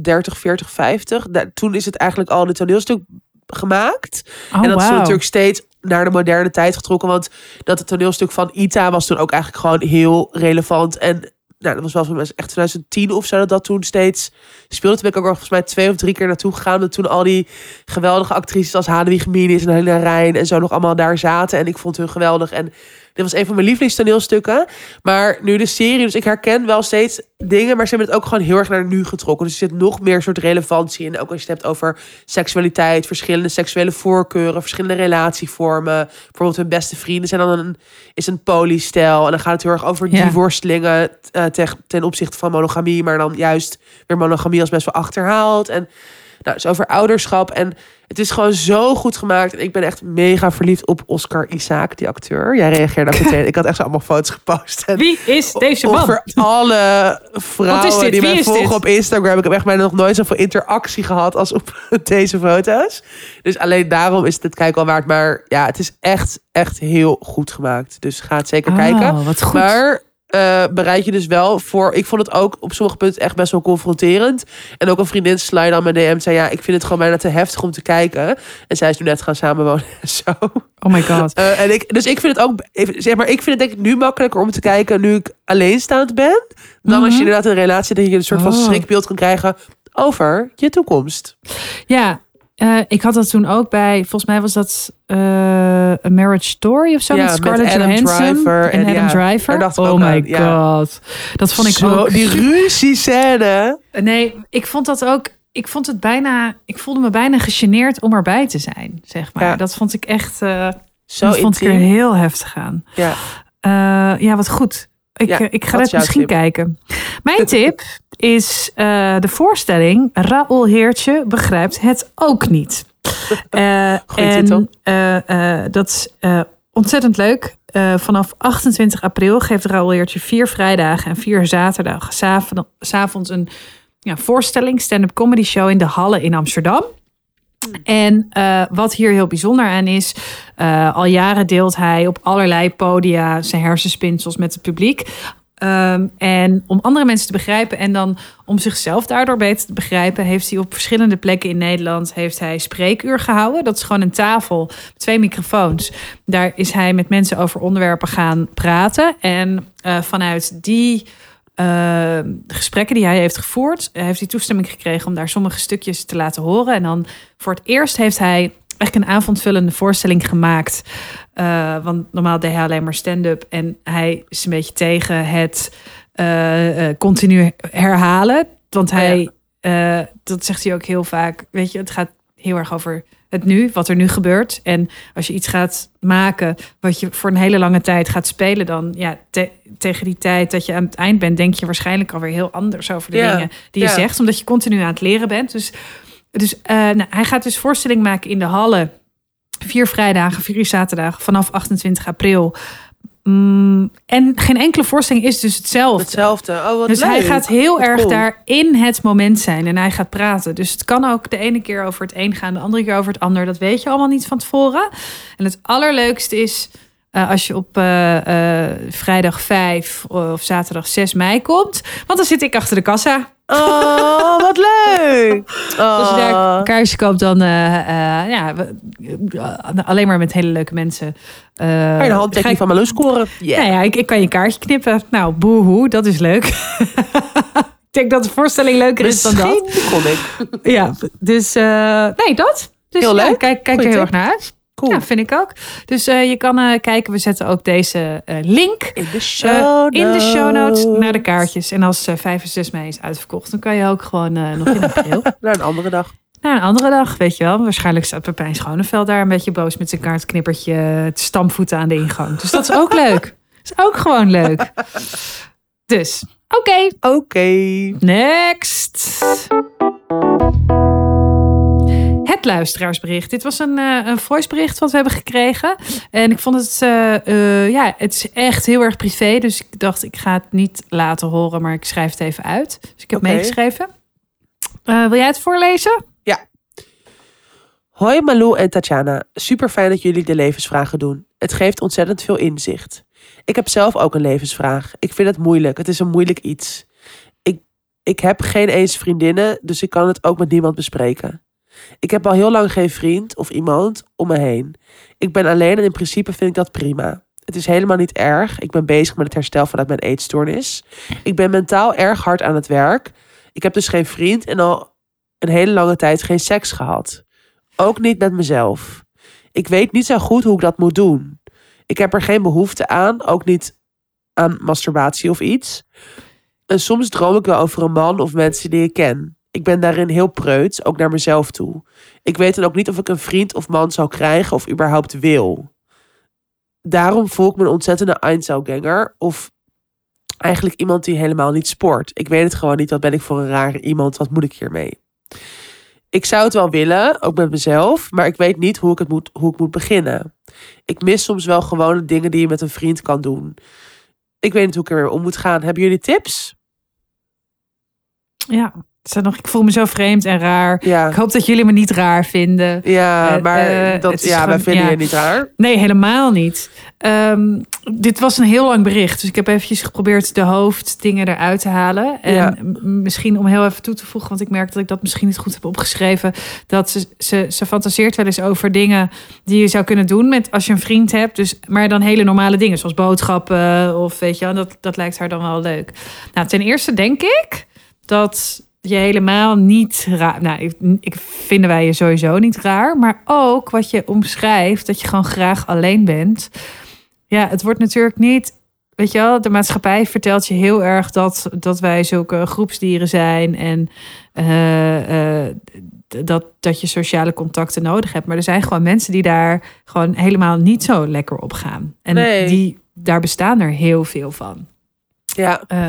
Speaker 1: 30, 40, 50. Da- toen is het eigenlijk al een toneelstuk gemaakt.
Speaker 2: Oh,
Speaker 1: en dat is natuurlijk steeds naar de moderne tijd getrokken. Want dat het toneelstuk van Ita was toen ook eigenlijk gewoon heel relevant. En nou, dat was wel mij echt 2010 of zo dat dat toen steeds speelde. Toen ben ik ook volgens mij twee of drie keer naartoe gegaan. Omdat toen al die geweldige actrices als Hadewig Minis en Helena Rijn en zo nog allemaal daar zaten. En ik vond hun geweldig. En was een van mijn lievelingstoneelstukken. Maar nu de serie, dus ik herken wel steeds dingen, maar ze hebben het ook gewoon heel erg naar nu getrokken. Dus er zit nog meer soort relevantie in. Ook als je het hebt over seksualiteit, verschillende seksuele voorkeuren, verschillende relatievormen. Bijvoorbeeld hun beste vrienden zijn dan een, is een polystijl. En dan gaat het heel erg over
Speaker 2: Ja.
Speaker 1: die worstelingen eh, ten, ten opzichte van monogamie, maar dan juist weer monogamie als best wel achterhaald. En nou, dus over ouderschap. En het is gewoon zo goed gemaakt. En ik ben echt mega verliefd op Oscar Isaac, die acteur. Jij reageerde ook meteen. Ik had echt zo allemaal foto's gepost. En
Speaker 2: Wie is deze man?
Speaker 1: over alle vrouwen
Speaker 2: Wat is dit?
Speaker 1: die mij
Speaker 2: is
Speaker 1: volgen
Speaker 2: dit?
Speaker 1: op Instagram. Ik heb echt bijna nog nooit zoveel interactie gehad als op deze foto's. Dus alleen daarom is het het kijken al waard. Maar ja, het is echt, echt heel goed gemaakt. Dus ga het zeker
Speaker 2: Oh,
Speaker 1: kijken.
Speaker 2: wat goed.
Speaker 1: Maar eh, bereid je dus wel voor. Ik vond het ook op sommige punten echt best wel confronterend. En ook een vriendin slide aan mijn DM zei: Ja, ik vind het gewoon bijna te heftig om te kijken. En zij is nu net gaan samenwonen en zo.
Speaker 2: Oh my god.
Speaker 1: Eh, en ik, dus ik vind het ook, even- zeg maar, ik vind het denk ik nu makkelijker om te kijken nu ik alleenstaand ben. Dan als je inderdaad in een relatie dat je een soort van
Speaker 2: Mhm. Oh.
Speaker 1: schrikbeeld kan krijgen over je toekomst.
Speaker 2: Ja, eh, ik had dat toen ook bij, volgens mij was dat eh A Marriage Story of zo.
Speaker 1: Ja,
Speaker 2: met
Speaker 1: met
Speaker 2: Scarlett
Speaker 1: Adam
Speaker 2: Johansson
Speaker 1: Driver
Speaker 2: en,
Speaker 1: en
Speaker 2: Adam
Speaker 1: ja,
Speaker 2: Driver.
Speaker 1: dacht ik
Speaker 2: oh my
Speaker 1: ja.
Speaker 2: god. Dat vond ik
Speaker 1: Zo,
Speaker 2: ook.
Speaker 1: Die ruziescène.
Speaker 2: Nee, ik vond dat ook. Ik vond het bijna. Ik voelde me bijna gegeneerd om erbij te zijn, zeg maar. Dat vond ik echt. eh
Speaker 1: Zo
Speaker 2: dat vond ik er heel heftig aan.
Speaker 1: Ja.
Speaker 2: Ja, wat goed. Ik,
Speaker 1: Ja,
Speaker 2: eh, ik ga het misschien
Speaker 1: tip?
Speaker 2: kijken. Mijn tip is eh, de voorstelling Raoul Heertje begrijpt het ook niet.
Speaker 1: Goeie
Speaker 2: en eh, dat is ontzettend leuk. Vanaf 28 april geeft Raoul Heertje vier vrijdagen en vier zaterdagen s'avond- s'avonds een ja, voorstelling, stand-up comedy show in de Halle in Amsterdam. En eh, wat hier heel bijzonder aan is, eh, al jaren deelt hij op allerlei podia zijn hersenspinsels met het publiek. Ehm, en om andere mensen te begrijpen en dan om zichzelf daardoor beter te begrijpen, heeft hij op verschillende plekken in Nederland heeft hij spreekuur gehouden. Dat is gewoon een tafel, twee microfoons. Daar is hij met mensen over onderwerpen gaan praten. En eh, vanuit die eh, gesprekken die hij heeft gevoerd, eh, heeft hij toestemming gekregen om daar sommige stukjes te laten horen. En dan voor het eerst heeft hij echt een avondvullende voorstelling gemaakt. Eh, want normaal deed hij alleen maar stand-up. En hij is een beetje tegen het continu herhalen. Want hij, eh, dat zegt hij ook heel vaak. Weet je, het gaat heel erg over het nu, wat er nu gebeurt. En als je iets gaat maken wat je voor een hele lange tijd gaat spelen, dan ja, te- tegen die tijd dat je aan het eind bent, denk je waarschijnlijk alweer heel anders over de
Speaker 1: Ja,
Speaker 2: dingen die je
Speaker 1: ja.
Speaker 2: zegt, omdat je continu aan het leren bent. Dus dus eh, nou, hij gaat dus voorstelling maken in de Hallen. Vier vrijdagen, vier zaterdagen vanaf 28 april. Mm, en geen enkele voorstelling is dus hetzelfde.
Speaker 1: Hetzelfde. Oh, wat
Speaker 2: Dus hij gaat heel
Speaker 1: Wat
Speaker 2: erg
Speaker 1: cool.
Speaker 2: daar in het moment zijn en hij gaat praten. Dus het kan ook de ene keer over het een gaan, de andere keer over het ander. Dat weet je allemaal niet van tevoren. En het allerleukste is eh, als je op eh, eh, vrijdag 5 of zaterdag 6 mei komt. Want dan zit ik achter de kassa.
Speaker 1: Oh, wat leuk. Oh.
Speaker 2: Als je daar een kaarsje koopt, dan eh, eh, ja, eh, alleen maar met hele leuke mensen.
Speaker 1: Kan je de handtekening
Speaker 2: ik-
Speaker 1: van Malou scoren? Ja.
Speaker 2: nou ja, ik, ik kan je kaartje knippen. Nou, boehoe, dat is leuk. ik denk dat de voorstelling leuker is dan dat.
Speaker 1: Misschien kom ik.
Speaker 2: Ja, dus nee, dat. Dus
Speaker 1: Heel
Speaker 2: ja,
Speaker 1: leuk.
Speaker 2: kijk, kijk er heel
Speaker 1: tip.
Speaker 2: erg naar uit.
Speaker 1: Cool.
Speaker 2: Ja, vind ik ook. Dus eh, je kan eh, kijken, we zetten ook deze eh, link
Speaker 1: In de show
Speaker 2: in de show notes naar de kaartjes. En als eh 5 en 6 mei is uitverkocht, dan kan je ook gewoon nog in april.
Speaker 1: Naar een andere dag.
Speaker 2: Naar een andere dag, weet je wel. Waarschijnlijk staat Pepijn Schoneveld daar een beetje boos met zijn kaartknippertje te stampvoeten aan de ingang. Dus dat is ook leuk. is ook gewoon leuk. Dus, oké.
Speaker 1: Oké.
Speaker 2: Next. Het luisteraarsbericht. Dit was een, eh een voicebericht wat we hebben gekregen. En ik vond het, eh, eh, ja, het is echt heel erg privé. Dus ik dacht, ik ga het niet laten horen, maar ik schrijf het even uit. Dus ik heb
Speaker 1: Oké.
Speaker 2: meegeschreven. Wil jij het voorlezen?
Speaker 1: Hoi Malou en Tatjana. Super fijn dat jullie de levensvragen doen. Het geeft ontzettend veel inzicht. Ik heb zelf ook een levensvraag. Ik vind het moeilijk. Het is een moeilijk iets. Ik, ik heb geen eens vriendinnen, dus ik kan het ook met niemand bespreken. Ik heb al heel lang geen vriend of iemand om me heen. Ik ben alleen en in principe vind ik dat prima. Het is helemaal niet erg. Ik ben bezig met het herstel vanuit mijn eetstoornis. Ik ben mentaal erg hard aan het werk. Ik heb dus geen vriend en al een hele lange tijd geen seks gehad. Ook niet met mezelf. Ik weet niet zo goed hoe ik dat moet doen. Ik heb er geen behoefte aan, ook niet aan masturbatie of iets. En soms droom ik wel over een man of mensen die ik ken. Ik ben daarin heel preuts, ook naar mezelf toe. Ik weet dan ook niet of ik een vriend of man zou krijgen of überhaupt wil. Daarom voel ik me een ontzettende Einzelganger of eigenlijk iemand die helemaal niet sport. Ik weet het gewoon niet, wat ben ik voor een rare iemand, wat moet ik hiermee? Ik zou het wel willen, ook met mezelf, maar ik weet niet hoe ik, het moet, hoe ik moet beginnen. Ik mis soms wel gewone dingen die je met een vriend kan doen. Ik weet niet hoe ik er weer om moet gaan. Hebben jullie tips?
Speaker 2: Ja. Staat nog, ik voel me zo vreemd en raar.
Speaker 1: Ja,
Speaker 2: Ik hoop dat jullie me niet raar vinden.
Speaker 1: ja
Speaker 2: Eh,
Speaker 1: maar
Speaker 2: eh,
Speaker 1: dat, ja, wij vinden
Speaker 2: ja.
Speaker 1: je niet raar.
Speaker 2: Nee, helemaal niet. Ehm, dit was een heel lang bericht. Dus ik heb eventjes geprobeerd de hoofddingen eruit te halen. En
Speaker 1: Ja.
Speaker 2: misschien om heel even toe te voegen... want ik merk dat ik dat misschien niet goed heb opgeschreven... dat ze, ze, ze fantaseert wel eens over dingen die je zou kunnen doen... Met, als je een vriend hebt. Dus, maar dan hele normale dingen, zoals boodschappen... of weet je wel, dat, dat lijkt haar dan wel leuk. Nou, ten eerste denk ik dat je helemaal niet raar... Nou, ik, ik vinden wij je sowieso niet raar. Maar ook wat je omschrijft, dat je gewoon graag alleen bent. Ja, het wordt natuurlijk niet... Weet je wel, de maatschappij vertelt je heel erg dat, dat wij zulke groepsdieren zijn... en eh, eh, dat, dat je sociale contacten nodig hebt. Maar er zijn gewoon mensen die daar gewoon helemaal niet zo lekker op gaan. En
Speaker 1: Nee.
Speaker 2: die, daar bestaan er heel veel van.
Speaker 1: Ja,
Speaker 2: Eh,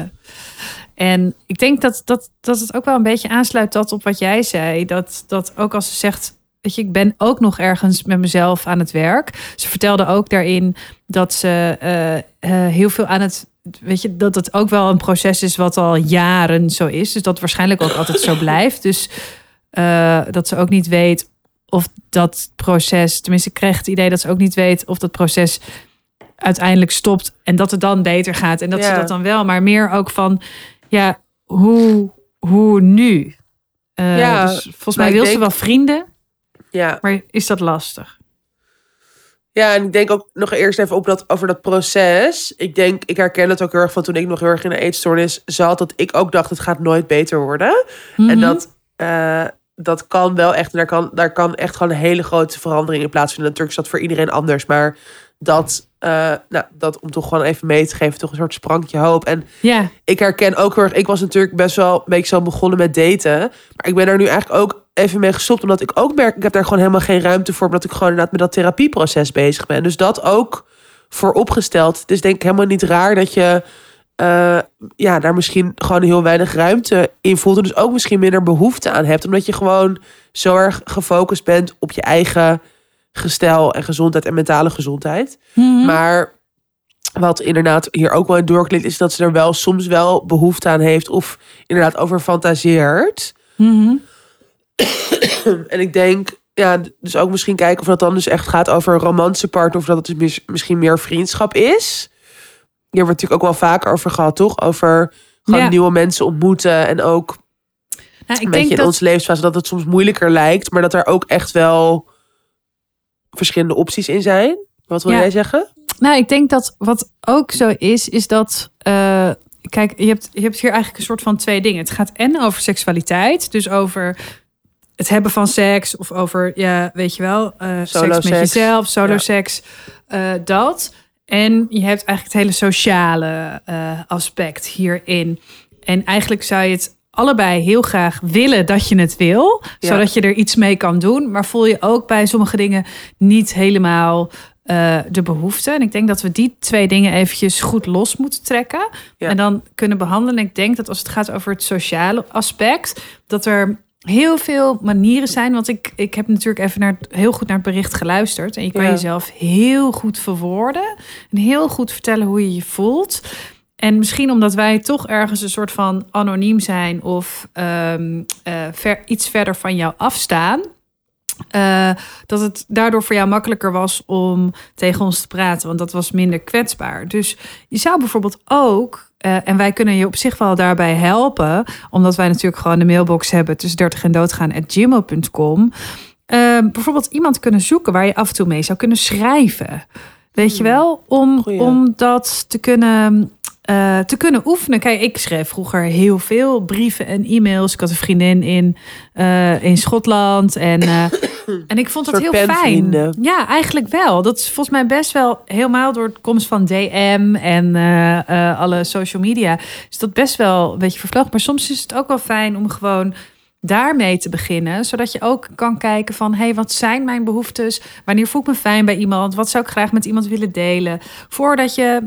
Speaker 2: en ik denk dat, dat, dat het ook wel een beetje aansluit dat op wat jij zei. Dat, dat ook als ze zegt, weet je, ik ben ook nog ergens met mezelf aan het werk. Ze vertelde ook daarin dat ze eh, eh, heel veel aan het, weet je, dat het ook wel een proces is wat al jaren zo is. Dus dat waarschijnlijk ook altijd zo blijft. Dus eh, dat ze ook niet weet of dat proces, tenminste, ik kreeg het idee dat ze ook niet weet of dat proces uiteindelijk stopt en dat het dan beter gaat en dat ze dat dan wel, maar meer ook van, ja, hoe, hoe nu? Eh,
Speaker 1: Ja,
Speaker 2: dus volgens mij wil ze
Speaker 1: denk-
Speaker 2: wel vrienden,
Speaker 1: ja.
Speaker 2: maar is dat lastig?
Speaker 1: Ja, en ik denk ook nog eerst even op dat, over dat proces. Ik denk, ik herken het ook heel erg van toen ik nog heel erg in een eetstoornis zat. Dat ik ook dacht, het gaat nooit beter worden. En
Speaker 2: Mhm.
Speaker 1: dat, eh, dat kan wel echt, en daar kan, daar kan echt gewoon een hele grote verandering in plaatsvinden. Natuurlijk is dat voor iedereen anders, maar dat, eh, nou, dat om toch gewoon even mee te geven, toch een soort sprankje hoop. En
Speaker 2: Ja,
Speaker 1: ik herken ook heel erg, ik was natuurlijk best wel een beetje zo begonnen met daten. Maar ik ben er nu eigenlijk ook even mee gestopt, omdat ik ook merk, ik heb daar gewoon helemaal geen ruimte voor, omdat ik gewoon inderdaad met dat therapieproces bezig ben. Dus dat ook voor opgesteld. Het is denk ik helemaal niet raar dat je eh, ja, daar misschien gewoon heel weinig ruimte in voelt. En dus ook misschien minder behoefte aan hebt. Omdat je gewoon zo erg gefocust bent op je eigen gestel en gezondheid en mentale gezondheid.
Speaker 2: Mhm.
Speaker 1: Maar wat inderdaad hier ook wel in doorklinkt, is dat ze er wel soms wel behoefte aan heeft. Of inderdaad over fantaseert.
Speaker 2: Mhm.
Speaker 1: En ik denk, ja, dus ook misschien kijken of dat dan dus echt gaat over een romantische partner. Of dat het dus mis- misschien meer vriendschap is. Hier wordt natuurlijk ook wel vaker over gehad, toch? Over gewoon
Speaker 2: Ja.
Speaker 1: nieuwe mensen ontmoeten. En ook
Speaker 2: Nou, ik
Speaker 1: een
Speaker 2: denk
Speaker 1: beetje in
Speaker 2: dat
Speaker 1: onze levensfase dat het soms moeilijker lijkt. Maar dat er ook echt wel verschillende opties in zijn. Wat wil
Speaker 2: Ja.
Speaker 1: jij zeggen?
Speaker 2: Nou, ik denk dat wat ook zo is, is dat. eh, kijk, je hebt, je hebt hier eigenlijk een soort van twee dingen. Het gaat en over seksualiteit, dus over het hebben van seks, of over, ja, weet je wel, eh seks met jezelf, solo
Speaker 1: Ja.
Speaker 2: seks, eh, dat. En je hebt eigenlijk het hele sociale aspect hierin. En eigenlijk zou je het allebei heel graag willen dat je het wil,
Speaker 1: Ja.
Speaker 2: zodat je er iets mee kan doen. Maar voel je ook bij sommige dingen niet helemaal eh, de behoefte. En ik denk dat we die twee dingen eventjes goed los moeten trekken.
Speaker 1: Ja.
Speaker 2: En dan kunnen behandelen. En ik denk dat als het gaat over het sociale aspect, dat er heel veel manieren zijn. Want ik, ik heb natuurlijk even naar, heel goed naar het bericht geluisterd. En je kan
Speaker 1: Ja.
Speaker 2: jezelf heel goed verwoorden. En heel goed vertellen hoe je je voelt. En misschien omdat wij toch ergens een soort van anoniem zijn of ehm, eh, ver, iets verder van jou afstaan. eh, dat het daardoor voor jou makkelijker was om tegen ons te praten, want dat was minder kwetsbaar. Dus je zou bijvoorbeeld ook, eh, en wij kunnen je op zich wel daarbij helpen, omdat wij natuurlijk gewoon de mailbox hebben tussen 30 en doodgaan at gmail.com. eh, bijvoorbeeld iemand kunnen zoeken waar je af en toe mee zou kunnen schrijven. Weet je wel? Om,
Speaker 1: Goeie.
Speaker 2: om dat te kunnen, eh, te kunnen oefenen. Kijk, ik schreef vroeger heel veel brieven en e-mails. Ik had een vriendin in, eh, in Schotland. En, eh, en ik vond dat heel fijn. Ja, eigenlijk wel. Dat is volgens mij best wel helemaal door de komst van DM en alle social media. Is dat best wel een beetje vervlogen. Maar soms is het ook wel fijn om gewoon daarmee te beginnen. Zodat je ook kan kijken van... hé, hey, wat zijn mijn behoeftes? Wanneer voel ik me fijn bij iemand? Wat zou ik graag met iemand willen delen? Voordat je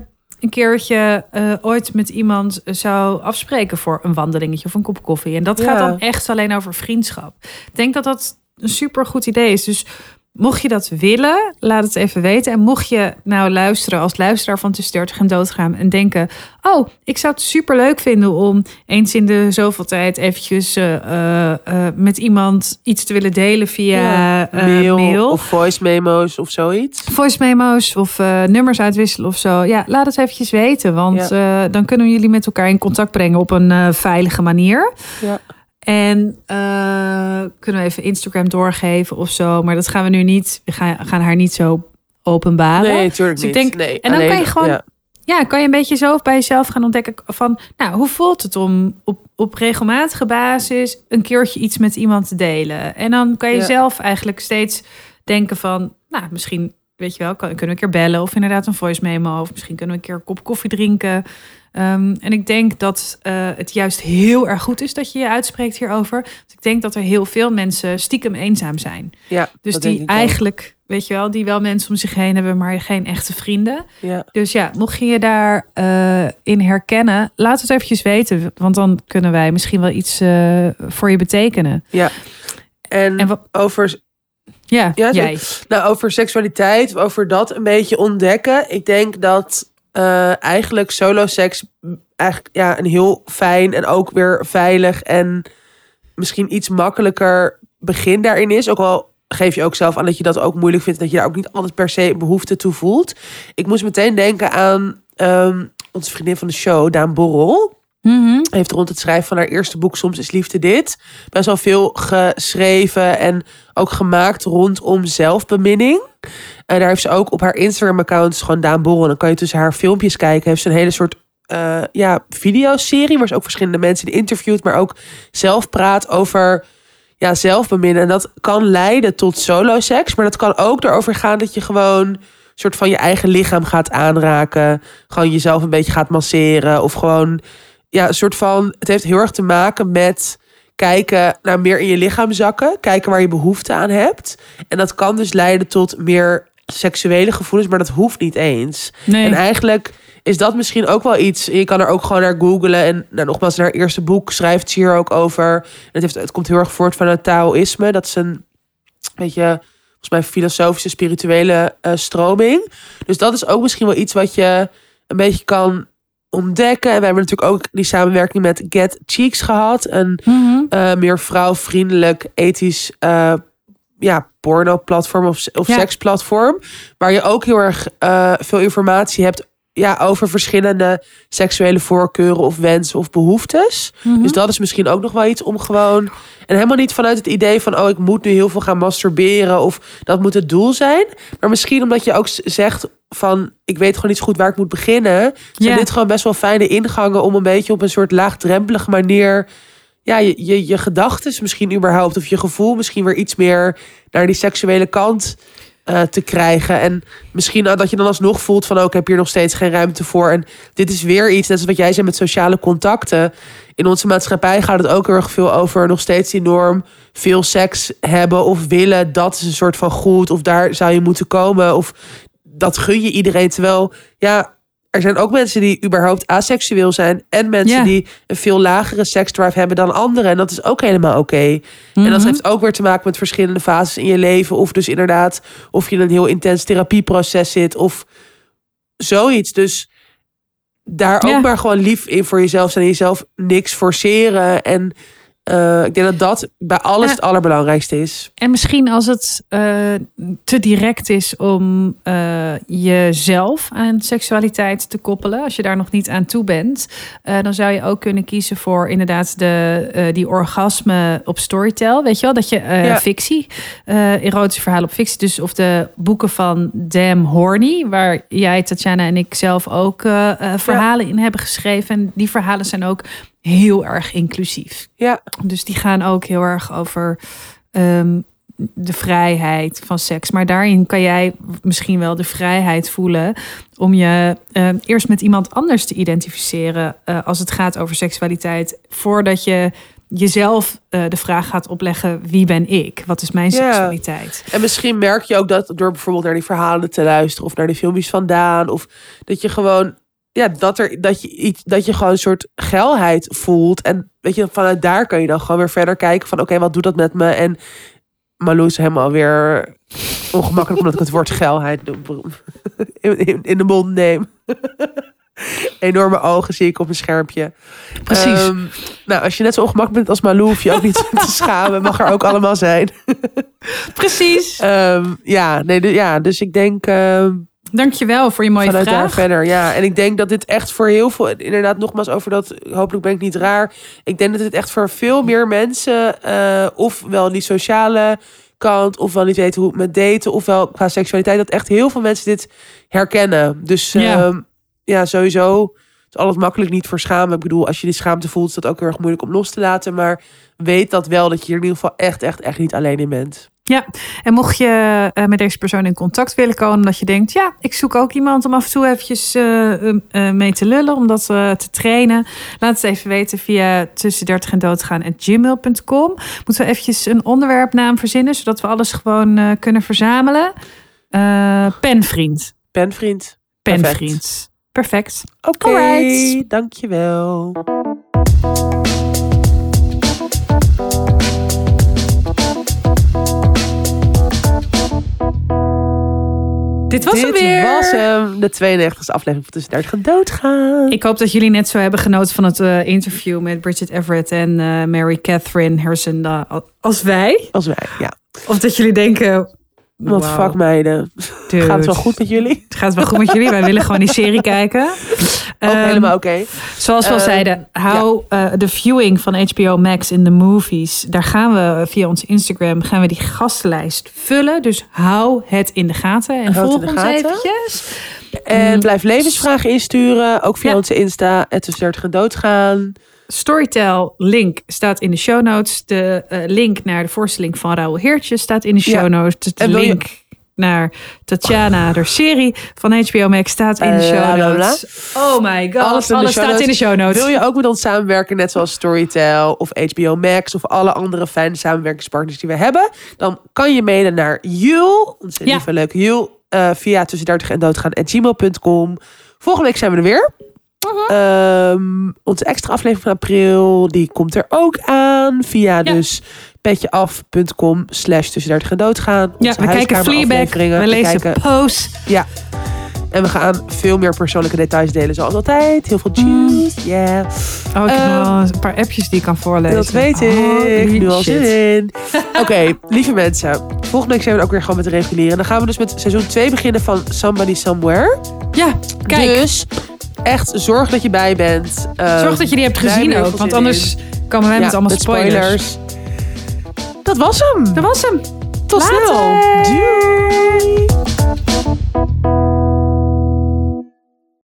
Speaker 2: een keertje eh, ooit met iemand zou afspreken... voor een wandelingetje of een kop koffie. En dat
Speaker 1: Ja.
Speaker 2: gaat dan echt alleen over vriendschap. Ik denk dat dat een super goed idee is. Dus mocht je dat willen, laat het even weten. En mocht je nou luisteren als luisteraar van Tussen 30 en Doodgaan... en denken, oh, ik zou het super leuk vinden... om eens in de zoveel tijd eventjes eh, eh, eh, met iemand iets te willen delen via
Speaker 1: Ja, mail,
Speaker 2: mail.
Speaker 1: of voice memo's of zoiets.
Speaker 2: voice memo's of nummers uitwisselen of zo. Ja, laat het eventjes weten. Want dan kunnen we jullie met elkaar in contact brengen op een veilige manier.
Speaker 1: Ja.
Speaker 2: En eh, kunnen we even Instagram doorgeven of zo. Maar dat gaan we nu niet. We gaan, gaan haar niet zo openbaren.
Speaker 1: Nee, natuurlijk
Speaker 2: Dus ik
Speaker 1: niet.
Speaker 2: denk-
Speaker 1: nee,
Speaker 2: en dan kan je gewoon-
Speaker 1: ja.
Speaker 2: Ja, kan je een beetje zo bij jezelf gaan ontdekken van... Nou, hoe voelt het om op, op regelmatige basis een keertje iets met iemand te delen? En dan kan je
Speaker 1: Ja.
Speaker 2: zelf eigenlijk steeds denken van... Nou, misschien, weet je wel, kunnen we een keer bellen of inderdaad een voice memo. Of misschien kunnen we een keer een kop koffie drinken. Ehm, en ik denk dat eh, het juist heel erg goed is dat je je uitspreekt hierover. Ik denk dat er heel veel mensen stiekem eenzaam zijn.
Speaker 1: Ja,
Speaker 2: Dus die
Speaker 1: ook.
Speaker 2: eigenlijk, weet je wel, die wel mensen om zich heen hebben, maar geen echte vrienden.
Speaker 1: Ja.
Speaker 2: Dus ja, mocht je je daarin in herkennen, laat het eventjes weten. Want dan kunnen wij misschien wel iets eh, voor je betekenen.
Speaker 1: En,
Speaker 2: En
Speaker 1: over,
Speaker 2: ja,
Speaker 1: Ja,
Speaker 2: jij.
Speaker 1: nou, over seksualiteit, over dat een beetje ontdekken. Ik denk dat eh, eigenlijk solo seks eigenlijk ja, een heel fijn en ook weer veilig en misschien iets makkelijker begin daarin is. Ook al geef je ook zelf aan dat je dat ook moeilijk vindt, dat je daar ook niet altijd per se behoefte toe voelt. Ik moest meteen denken aan ehm, onze vriendin van de show, Daan Borrel
Speaker 2: Mhm.
Speaker 1: heeft rond het schrijven van haar eerste boek Soms is liefde dit best wel veel geschreven en ook gemaakt rondom zelfbeminning. En daar heeft ze ook op haar Instagram-account, gewoon Daan Borrel, dan kan je tussen haar filmpjes kijken, heeft ze een hele soort eh ja, videoserie waar ze ook verschillende mensen in interviewt, maar ook zelf praat over ja, zelfbeminnen. En dat kan leiden tot solo seks, maar dat kan ook erover gaan dat je gewoon soort van je eigen lichaam gaat aanraken, gewoon jezelf een beetje gaat masseren of gewoon ja, een soort van. Het heeft heel erg te maken met kijken naar meer in je lichaam zakken. Kijken waar je behoefte aan hebt. En dat kan dus leiden tot meer seksuele gevoelens, maar dat hoeft niet eens.
Speaker 2: Nee.
Speaker 1: En eigenlijk is dat misschien ook wel iets. Je kan er ook gewoon naar googlen. En nou, nogmaals, in haar eerste boek schrijft ze hier ook over. En het, heeft, het komt heel erg voort van het Taoïsme. Dat is een beetje, volgens mij, filosofische, spirituele eh, stroming. Dus dat is ook misschien wel iets wat je een beetje kan ontdekken. En we hebben natuurlijk ook die samenwerking met Get Cheeks gehad. Een eh, meer vrouwvriendelijk, ethisch eh ja, porno-platform of, of
Speaker 2: Ja.
Speaker 1: seksplatform. Waar je ook heel erg eh, veel informatie hebt ja, over verschillende seksuele voorkeuren of wensen of behoeftes. Dus dat is misschien ook nog wel iets om gewoon. En helemaal niet vanuit het idee van oh, ik moet nu heel veel gaan masturberen of dat moet het doel zijn. Maar misschien omdat je ook zegt van ik weet gewoon niet zo goed waar ik moet beginnen. Zijn
Speaker 2: Ja.
Speaker 1: dit gewoon best wel fijne ingangen om een beetje op een soort laagdrempelige manier ja, je, je, je gedachten misschien überhaupt of je gevoel misschien weer iets meer naar die seksuele kant eh, te krijgen. En misschien dat je dan alsnog voelt van ook ik heb hier nog steeds geen ruimte voor. En dit is weer iets, net als wat jij zei met sociale contacten. In onze maatschappij gaat het ook heel erg veel over nog steeds die norm veel seks hebben of willen. Dat is een soort van goed of daar zou je moeten komen of dat gun je iedereen. Terwijl ja, er zijn ook mensen die überhaupt aseksueel zijn. En mensen die een veel lagere seksdrive hebben dan anderen. En dat is ook helemaal oké. En
Speaker 2: Mhm.
Speaker 1: dat heeft ook weer te maken met verschillende fases in je leven. Of dus inderdaad, of je in een heel intens therapieproces zit. Of zoiets. Dus daar ook maar gewoon lief in voor jezelf zijn. En jezelf niks forceren. En eh, ik denk dat dat bij alles het allerbelangrijkste is.
Speaker 2: En misschien als het eh, te direct is om eh, jezelf aan seksualiteit te koppelen, als je daar nog niet aan toe bent, dan zou je ook kunnen kiezen voor inderdaad de, die orgasme op Storytel. Weet je wel, dat je
Speaker 1: Ja.
Speaker 2: fictie, erotische verhalen op fictie, dus of de boeken van Damn Horny, waar jij, Tatjana en ik zelf ook verhalen in hebben geschreven. En die verhalen zijn ook heel erg inclusief.
Speaker 1: Ja,
Speaker 2: Dus die gaan ook heel erg over ehm, de vrijheid van seks. Maar daarin kan jij misschien wel de vrijheid voelen om je ehm, eerst met iemand anders te identificeren eh, als het gaat over seksualiteit, voordat je jezelf eh, de vraag gaat opleggen: wie ben ik? Wat is mijn seksualiteit?
Speaker 1: En misschien merk je ook dat door bijvoorbeeld naar die verhalen te luisteren of naar die filmpjes vandaan. Of dat je gewoon, ja, dat, er, dat, je iets, dat je gewoon een soort geilheid voelt. En weet je, vanuit daar kan je dan gewoon weer verder kijken van oké, wat doet dat met me? En Malou is helemaal weer ongemakkelijk omdat ik het woord geilheid in, in, in de mond neem. Enorme ogen zie ik op een schermpje.
Speaker 2: Precies.
Speaker 1: Ehm, nou, als je net zo ongemakkelijk bent als Malou, hoef je ook niet te schamen. Mag er ook allemaal zijn.
Speaker 2: Precies.
Speaker 1: Ehm, ja, nee, ja, dus ik denk ehm,
Speaker 2: Dankjewel voor je mooie
Speaker 1: vanuit daar
Speaker 2: vraag.
Speaker 1: verder. Ja, en ik denk dat dit echt voor heel veel, inderdaad, nogmaals over dat, hopelijk ben ik niet raar. Ik denk dat dit echt voor veel meer mensen, eh ofwel die sociale kant, ofwel niet weten hoe het met daten, ofwel qua seksualiteit, dat echt heel veel mensen dit herkennen. Dus
Speaker 2: Ja.
Speaker 1: ja, ja sowieso. Het is altijd makkelijk niet voor schamen. Ik bedoel, als je die schaamte voelt, is dat ook heel erg moeilijk om los te laten. Maar weet dat wel, dat je hier in ieder geval echt, echt, echt niet alleen in bent.
Speaker 2: Ja, en mocht je eh, met deze persoon in contact willen komen, omdat je denkt, ja, ik zoek ook iemand om af en toe eventjes eh, eh, mee te lullen, om dat te trainen, laat het even weten via tussen 30 en doodgaan gmail.com. Moeten we eventjes een onderwerpnaam verzinnen, zodat we alles gewoon kunnen verzamelen? Penvriend.
Speaker 1: Penvriend.
Speaker 2: Penvriend. Perfect.
Speaker 1: Oké, dankjewel.
Speaker 2: Dit was
Speaker 1: Dit
Speaker 2: hem weer.
Speaker 1: was hem, de 92e aflevering van Tussen 30 en Doodgaan.
Speaker 2: Ik hoop dat jullie net zo hebben genoten van het eh, interview met Bridget Everett en eh, Mary Catherine Hersen als wij.
Speaker 1: Als wij, ja.
Speaker 2: Of dat jullie denken,
Speaker 1: Wat
Speaker 2: wauw,
Speaker 1: fuck meiden.
Speaker 2: dude,
Speaker 1: Gaat het wel goed met jullie?
Speaker 2: Het gaat wel goed met jullie. Wij willen gewoon die serie kijken.
Speaker 1: Ook
Speaker 2: Ehm,
Speaker 1: helemaal oké.
Speaker 2: Zoals we al
Speaker 1: Ehm,
Speaker 2: zeiden, hou eh, de viewing van HBO Max in de movies. Daar gaan we via ons Instagram gaan we die gastenlijst vullen. Dus hou het in de gaten en volg ons eventjes.
Speaker 1: En blijf levensvragen insturen. Ook via
Speaker 2: Ja.
Speaker 1: onze Insta. Het Tussen 30 en Doodgaan.
Speaker 2: Storytel link staat in de show notes. De eh, link naar de voorstelling van Raoul Heertje staat in de show notes. De
Speaker 1: je-
Speaker 2: link naar Tatjana, de serie van HBO Max, staat in de
Speaker 1: Eh,
Speaker 2: show notes. Oh my god, alles, staat in de show notes.
Speaker 1: Wil je ook met ons samenwerken, net zoals Storytel of HBO Max of alle andere fijne samenwerkingspartners die we hebben? Dan kan je mailen naar Jul, onze
Speaker 2: Ja.
Speaker 1: lieve leuke Jul, eh, via tussen 30 en doodgaan at gmail.com Volgende week zijn we er weer. Ehm, onze extra aflevering van april, die komt er ook aan. Via dus petjeaf.com slash tussen 30 en doodgaan.
Speaker 2: Ja, we kijken Fleabag, we lezen Pose.
Speaker 1: Ja. En we gaan veel meer persoonlijke details delen, zoals altijd. Heel veel juice, yeah.
Speaker 2: Oh, ik heb
Speaker 1: Ehm,
Speaker 2: nog wel een paar appjes die ik kan voorlezen.
Speaker 1: Dat weet ik.
Speaker 2: Holy
Speaker 1: nu al zin in. Oké, lieve mensen. Volgende week zijn we ook weer gewoon met de reguliere. En dan gaan we dus met seizoen 2 beginnen van Somebody Somewhere.
Speaker 2: Ja, kijk.
Speaker 1: Dus echt zorg dat je bij bent. Ehm,
Speaker 2: zorg dat je die hebt gezien ook, want anders komen wij met allemaal spoilers.
Speaker 1: Dat was hem.
Speaker 2: Dat was hem.
Speaker 1: Tot
Speaker 2: Later.
Speaker 1: snel. Doei.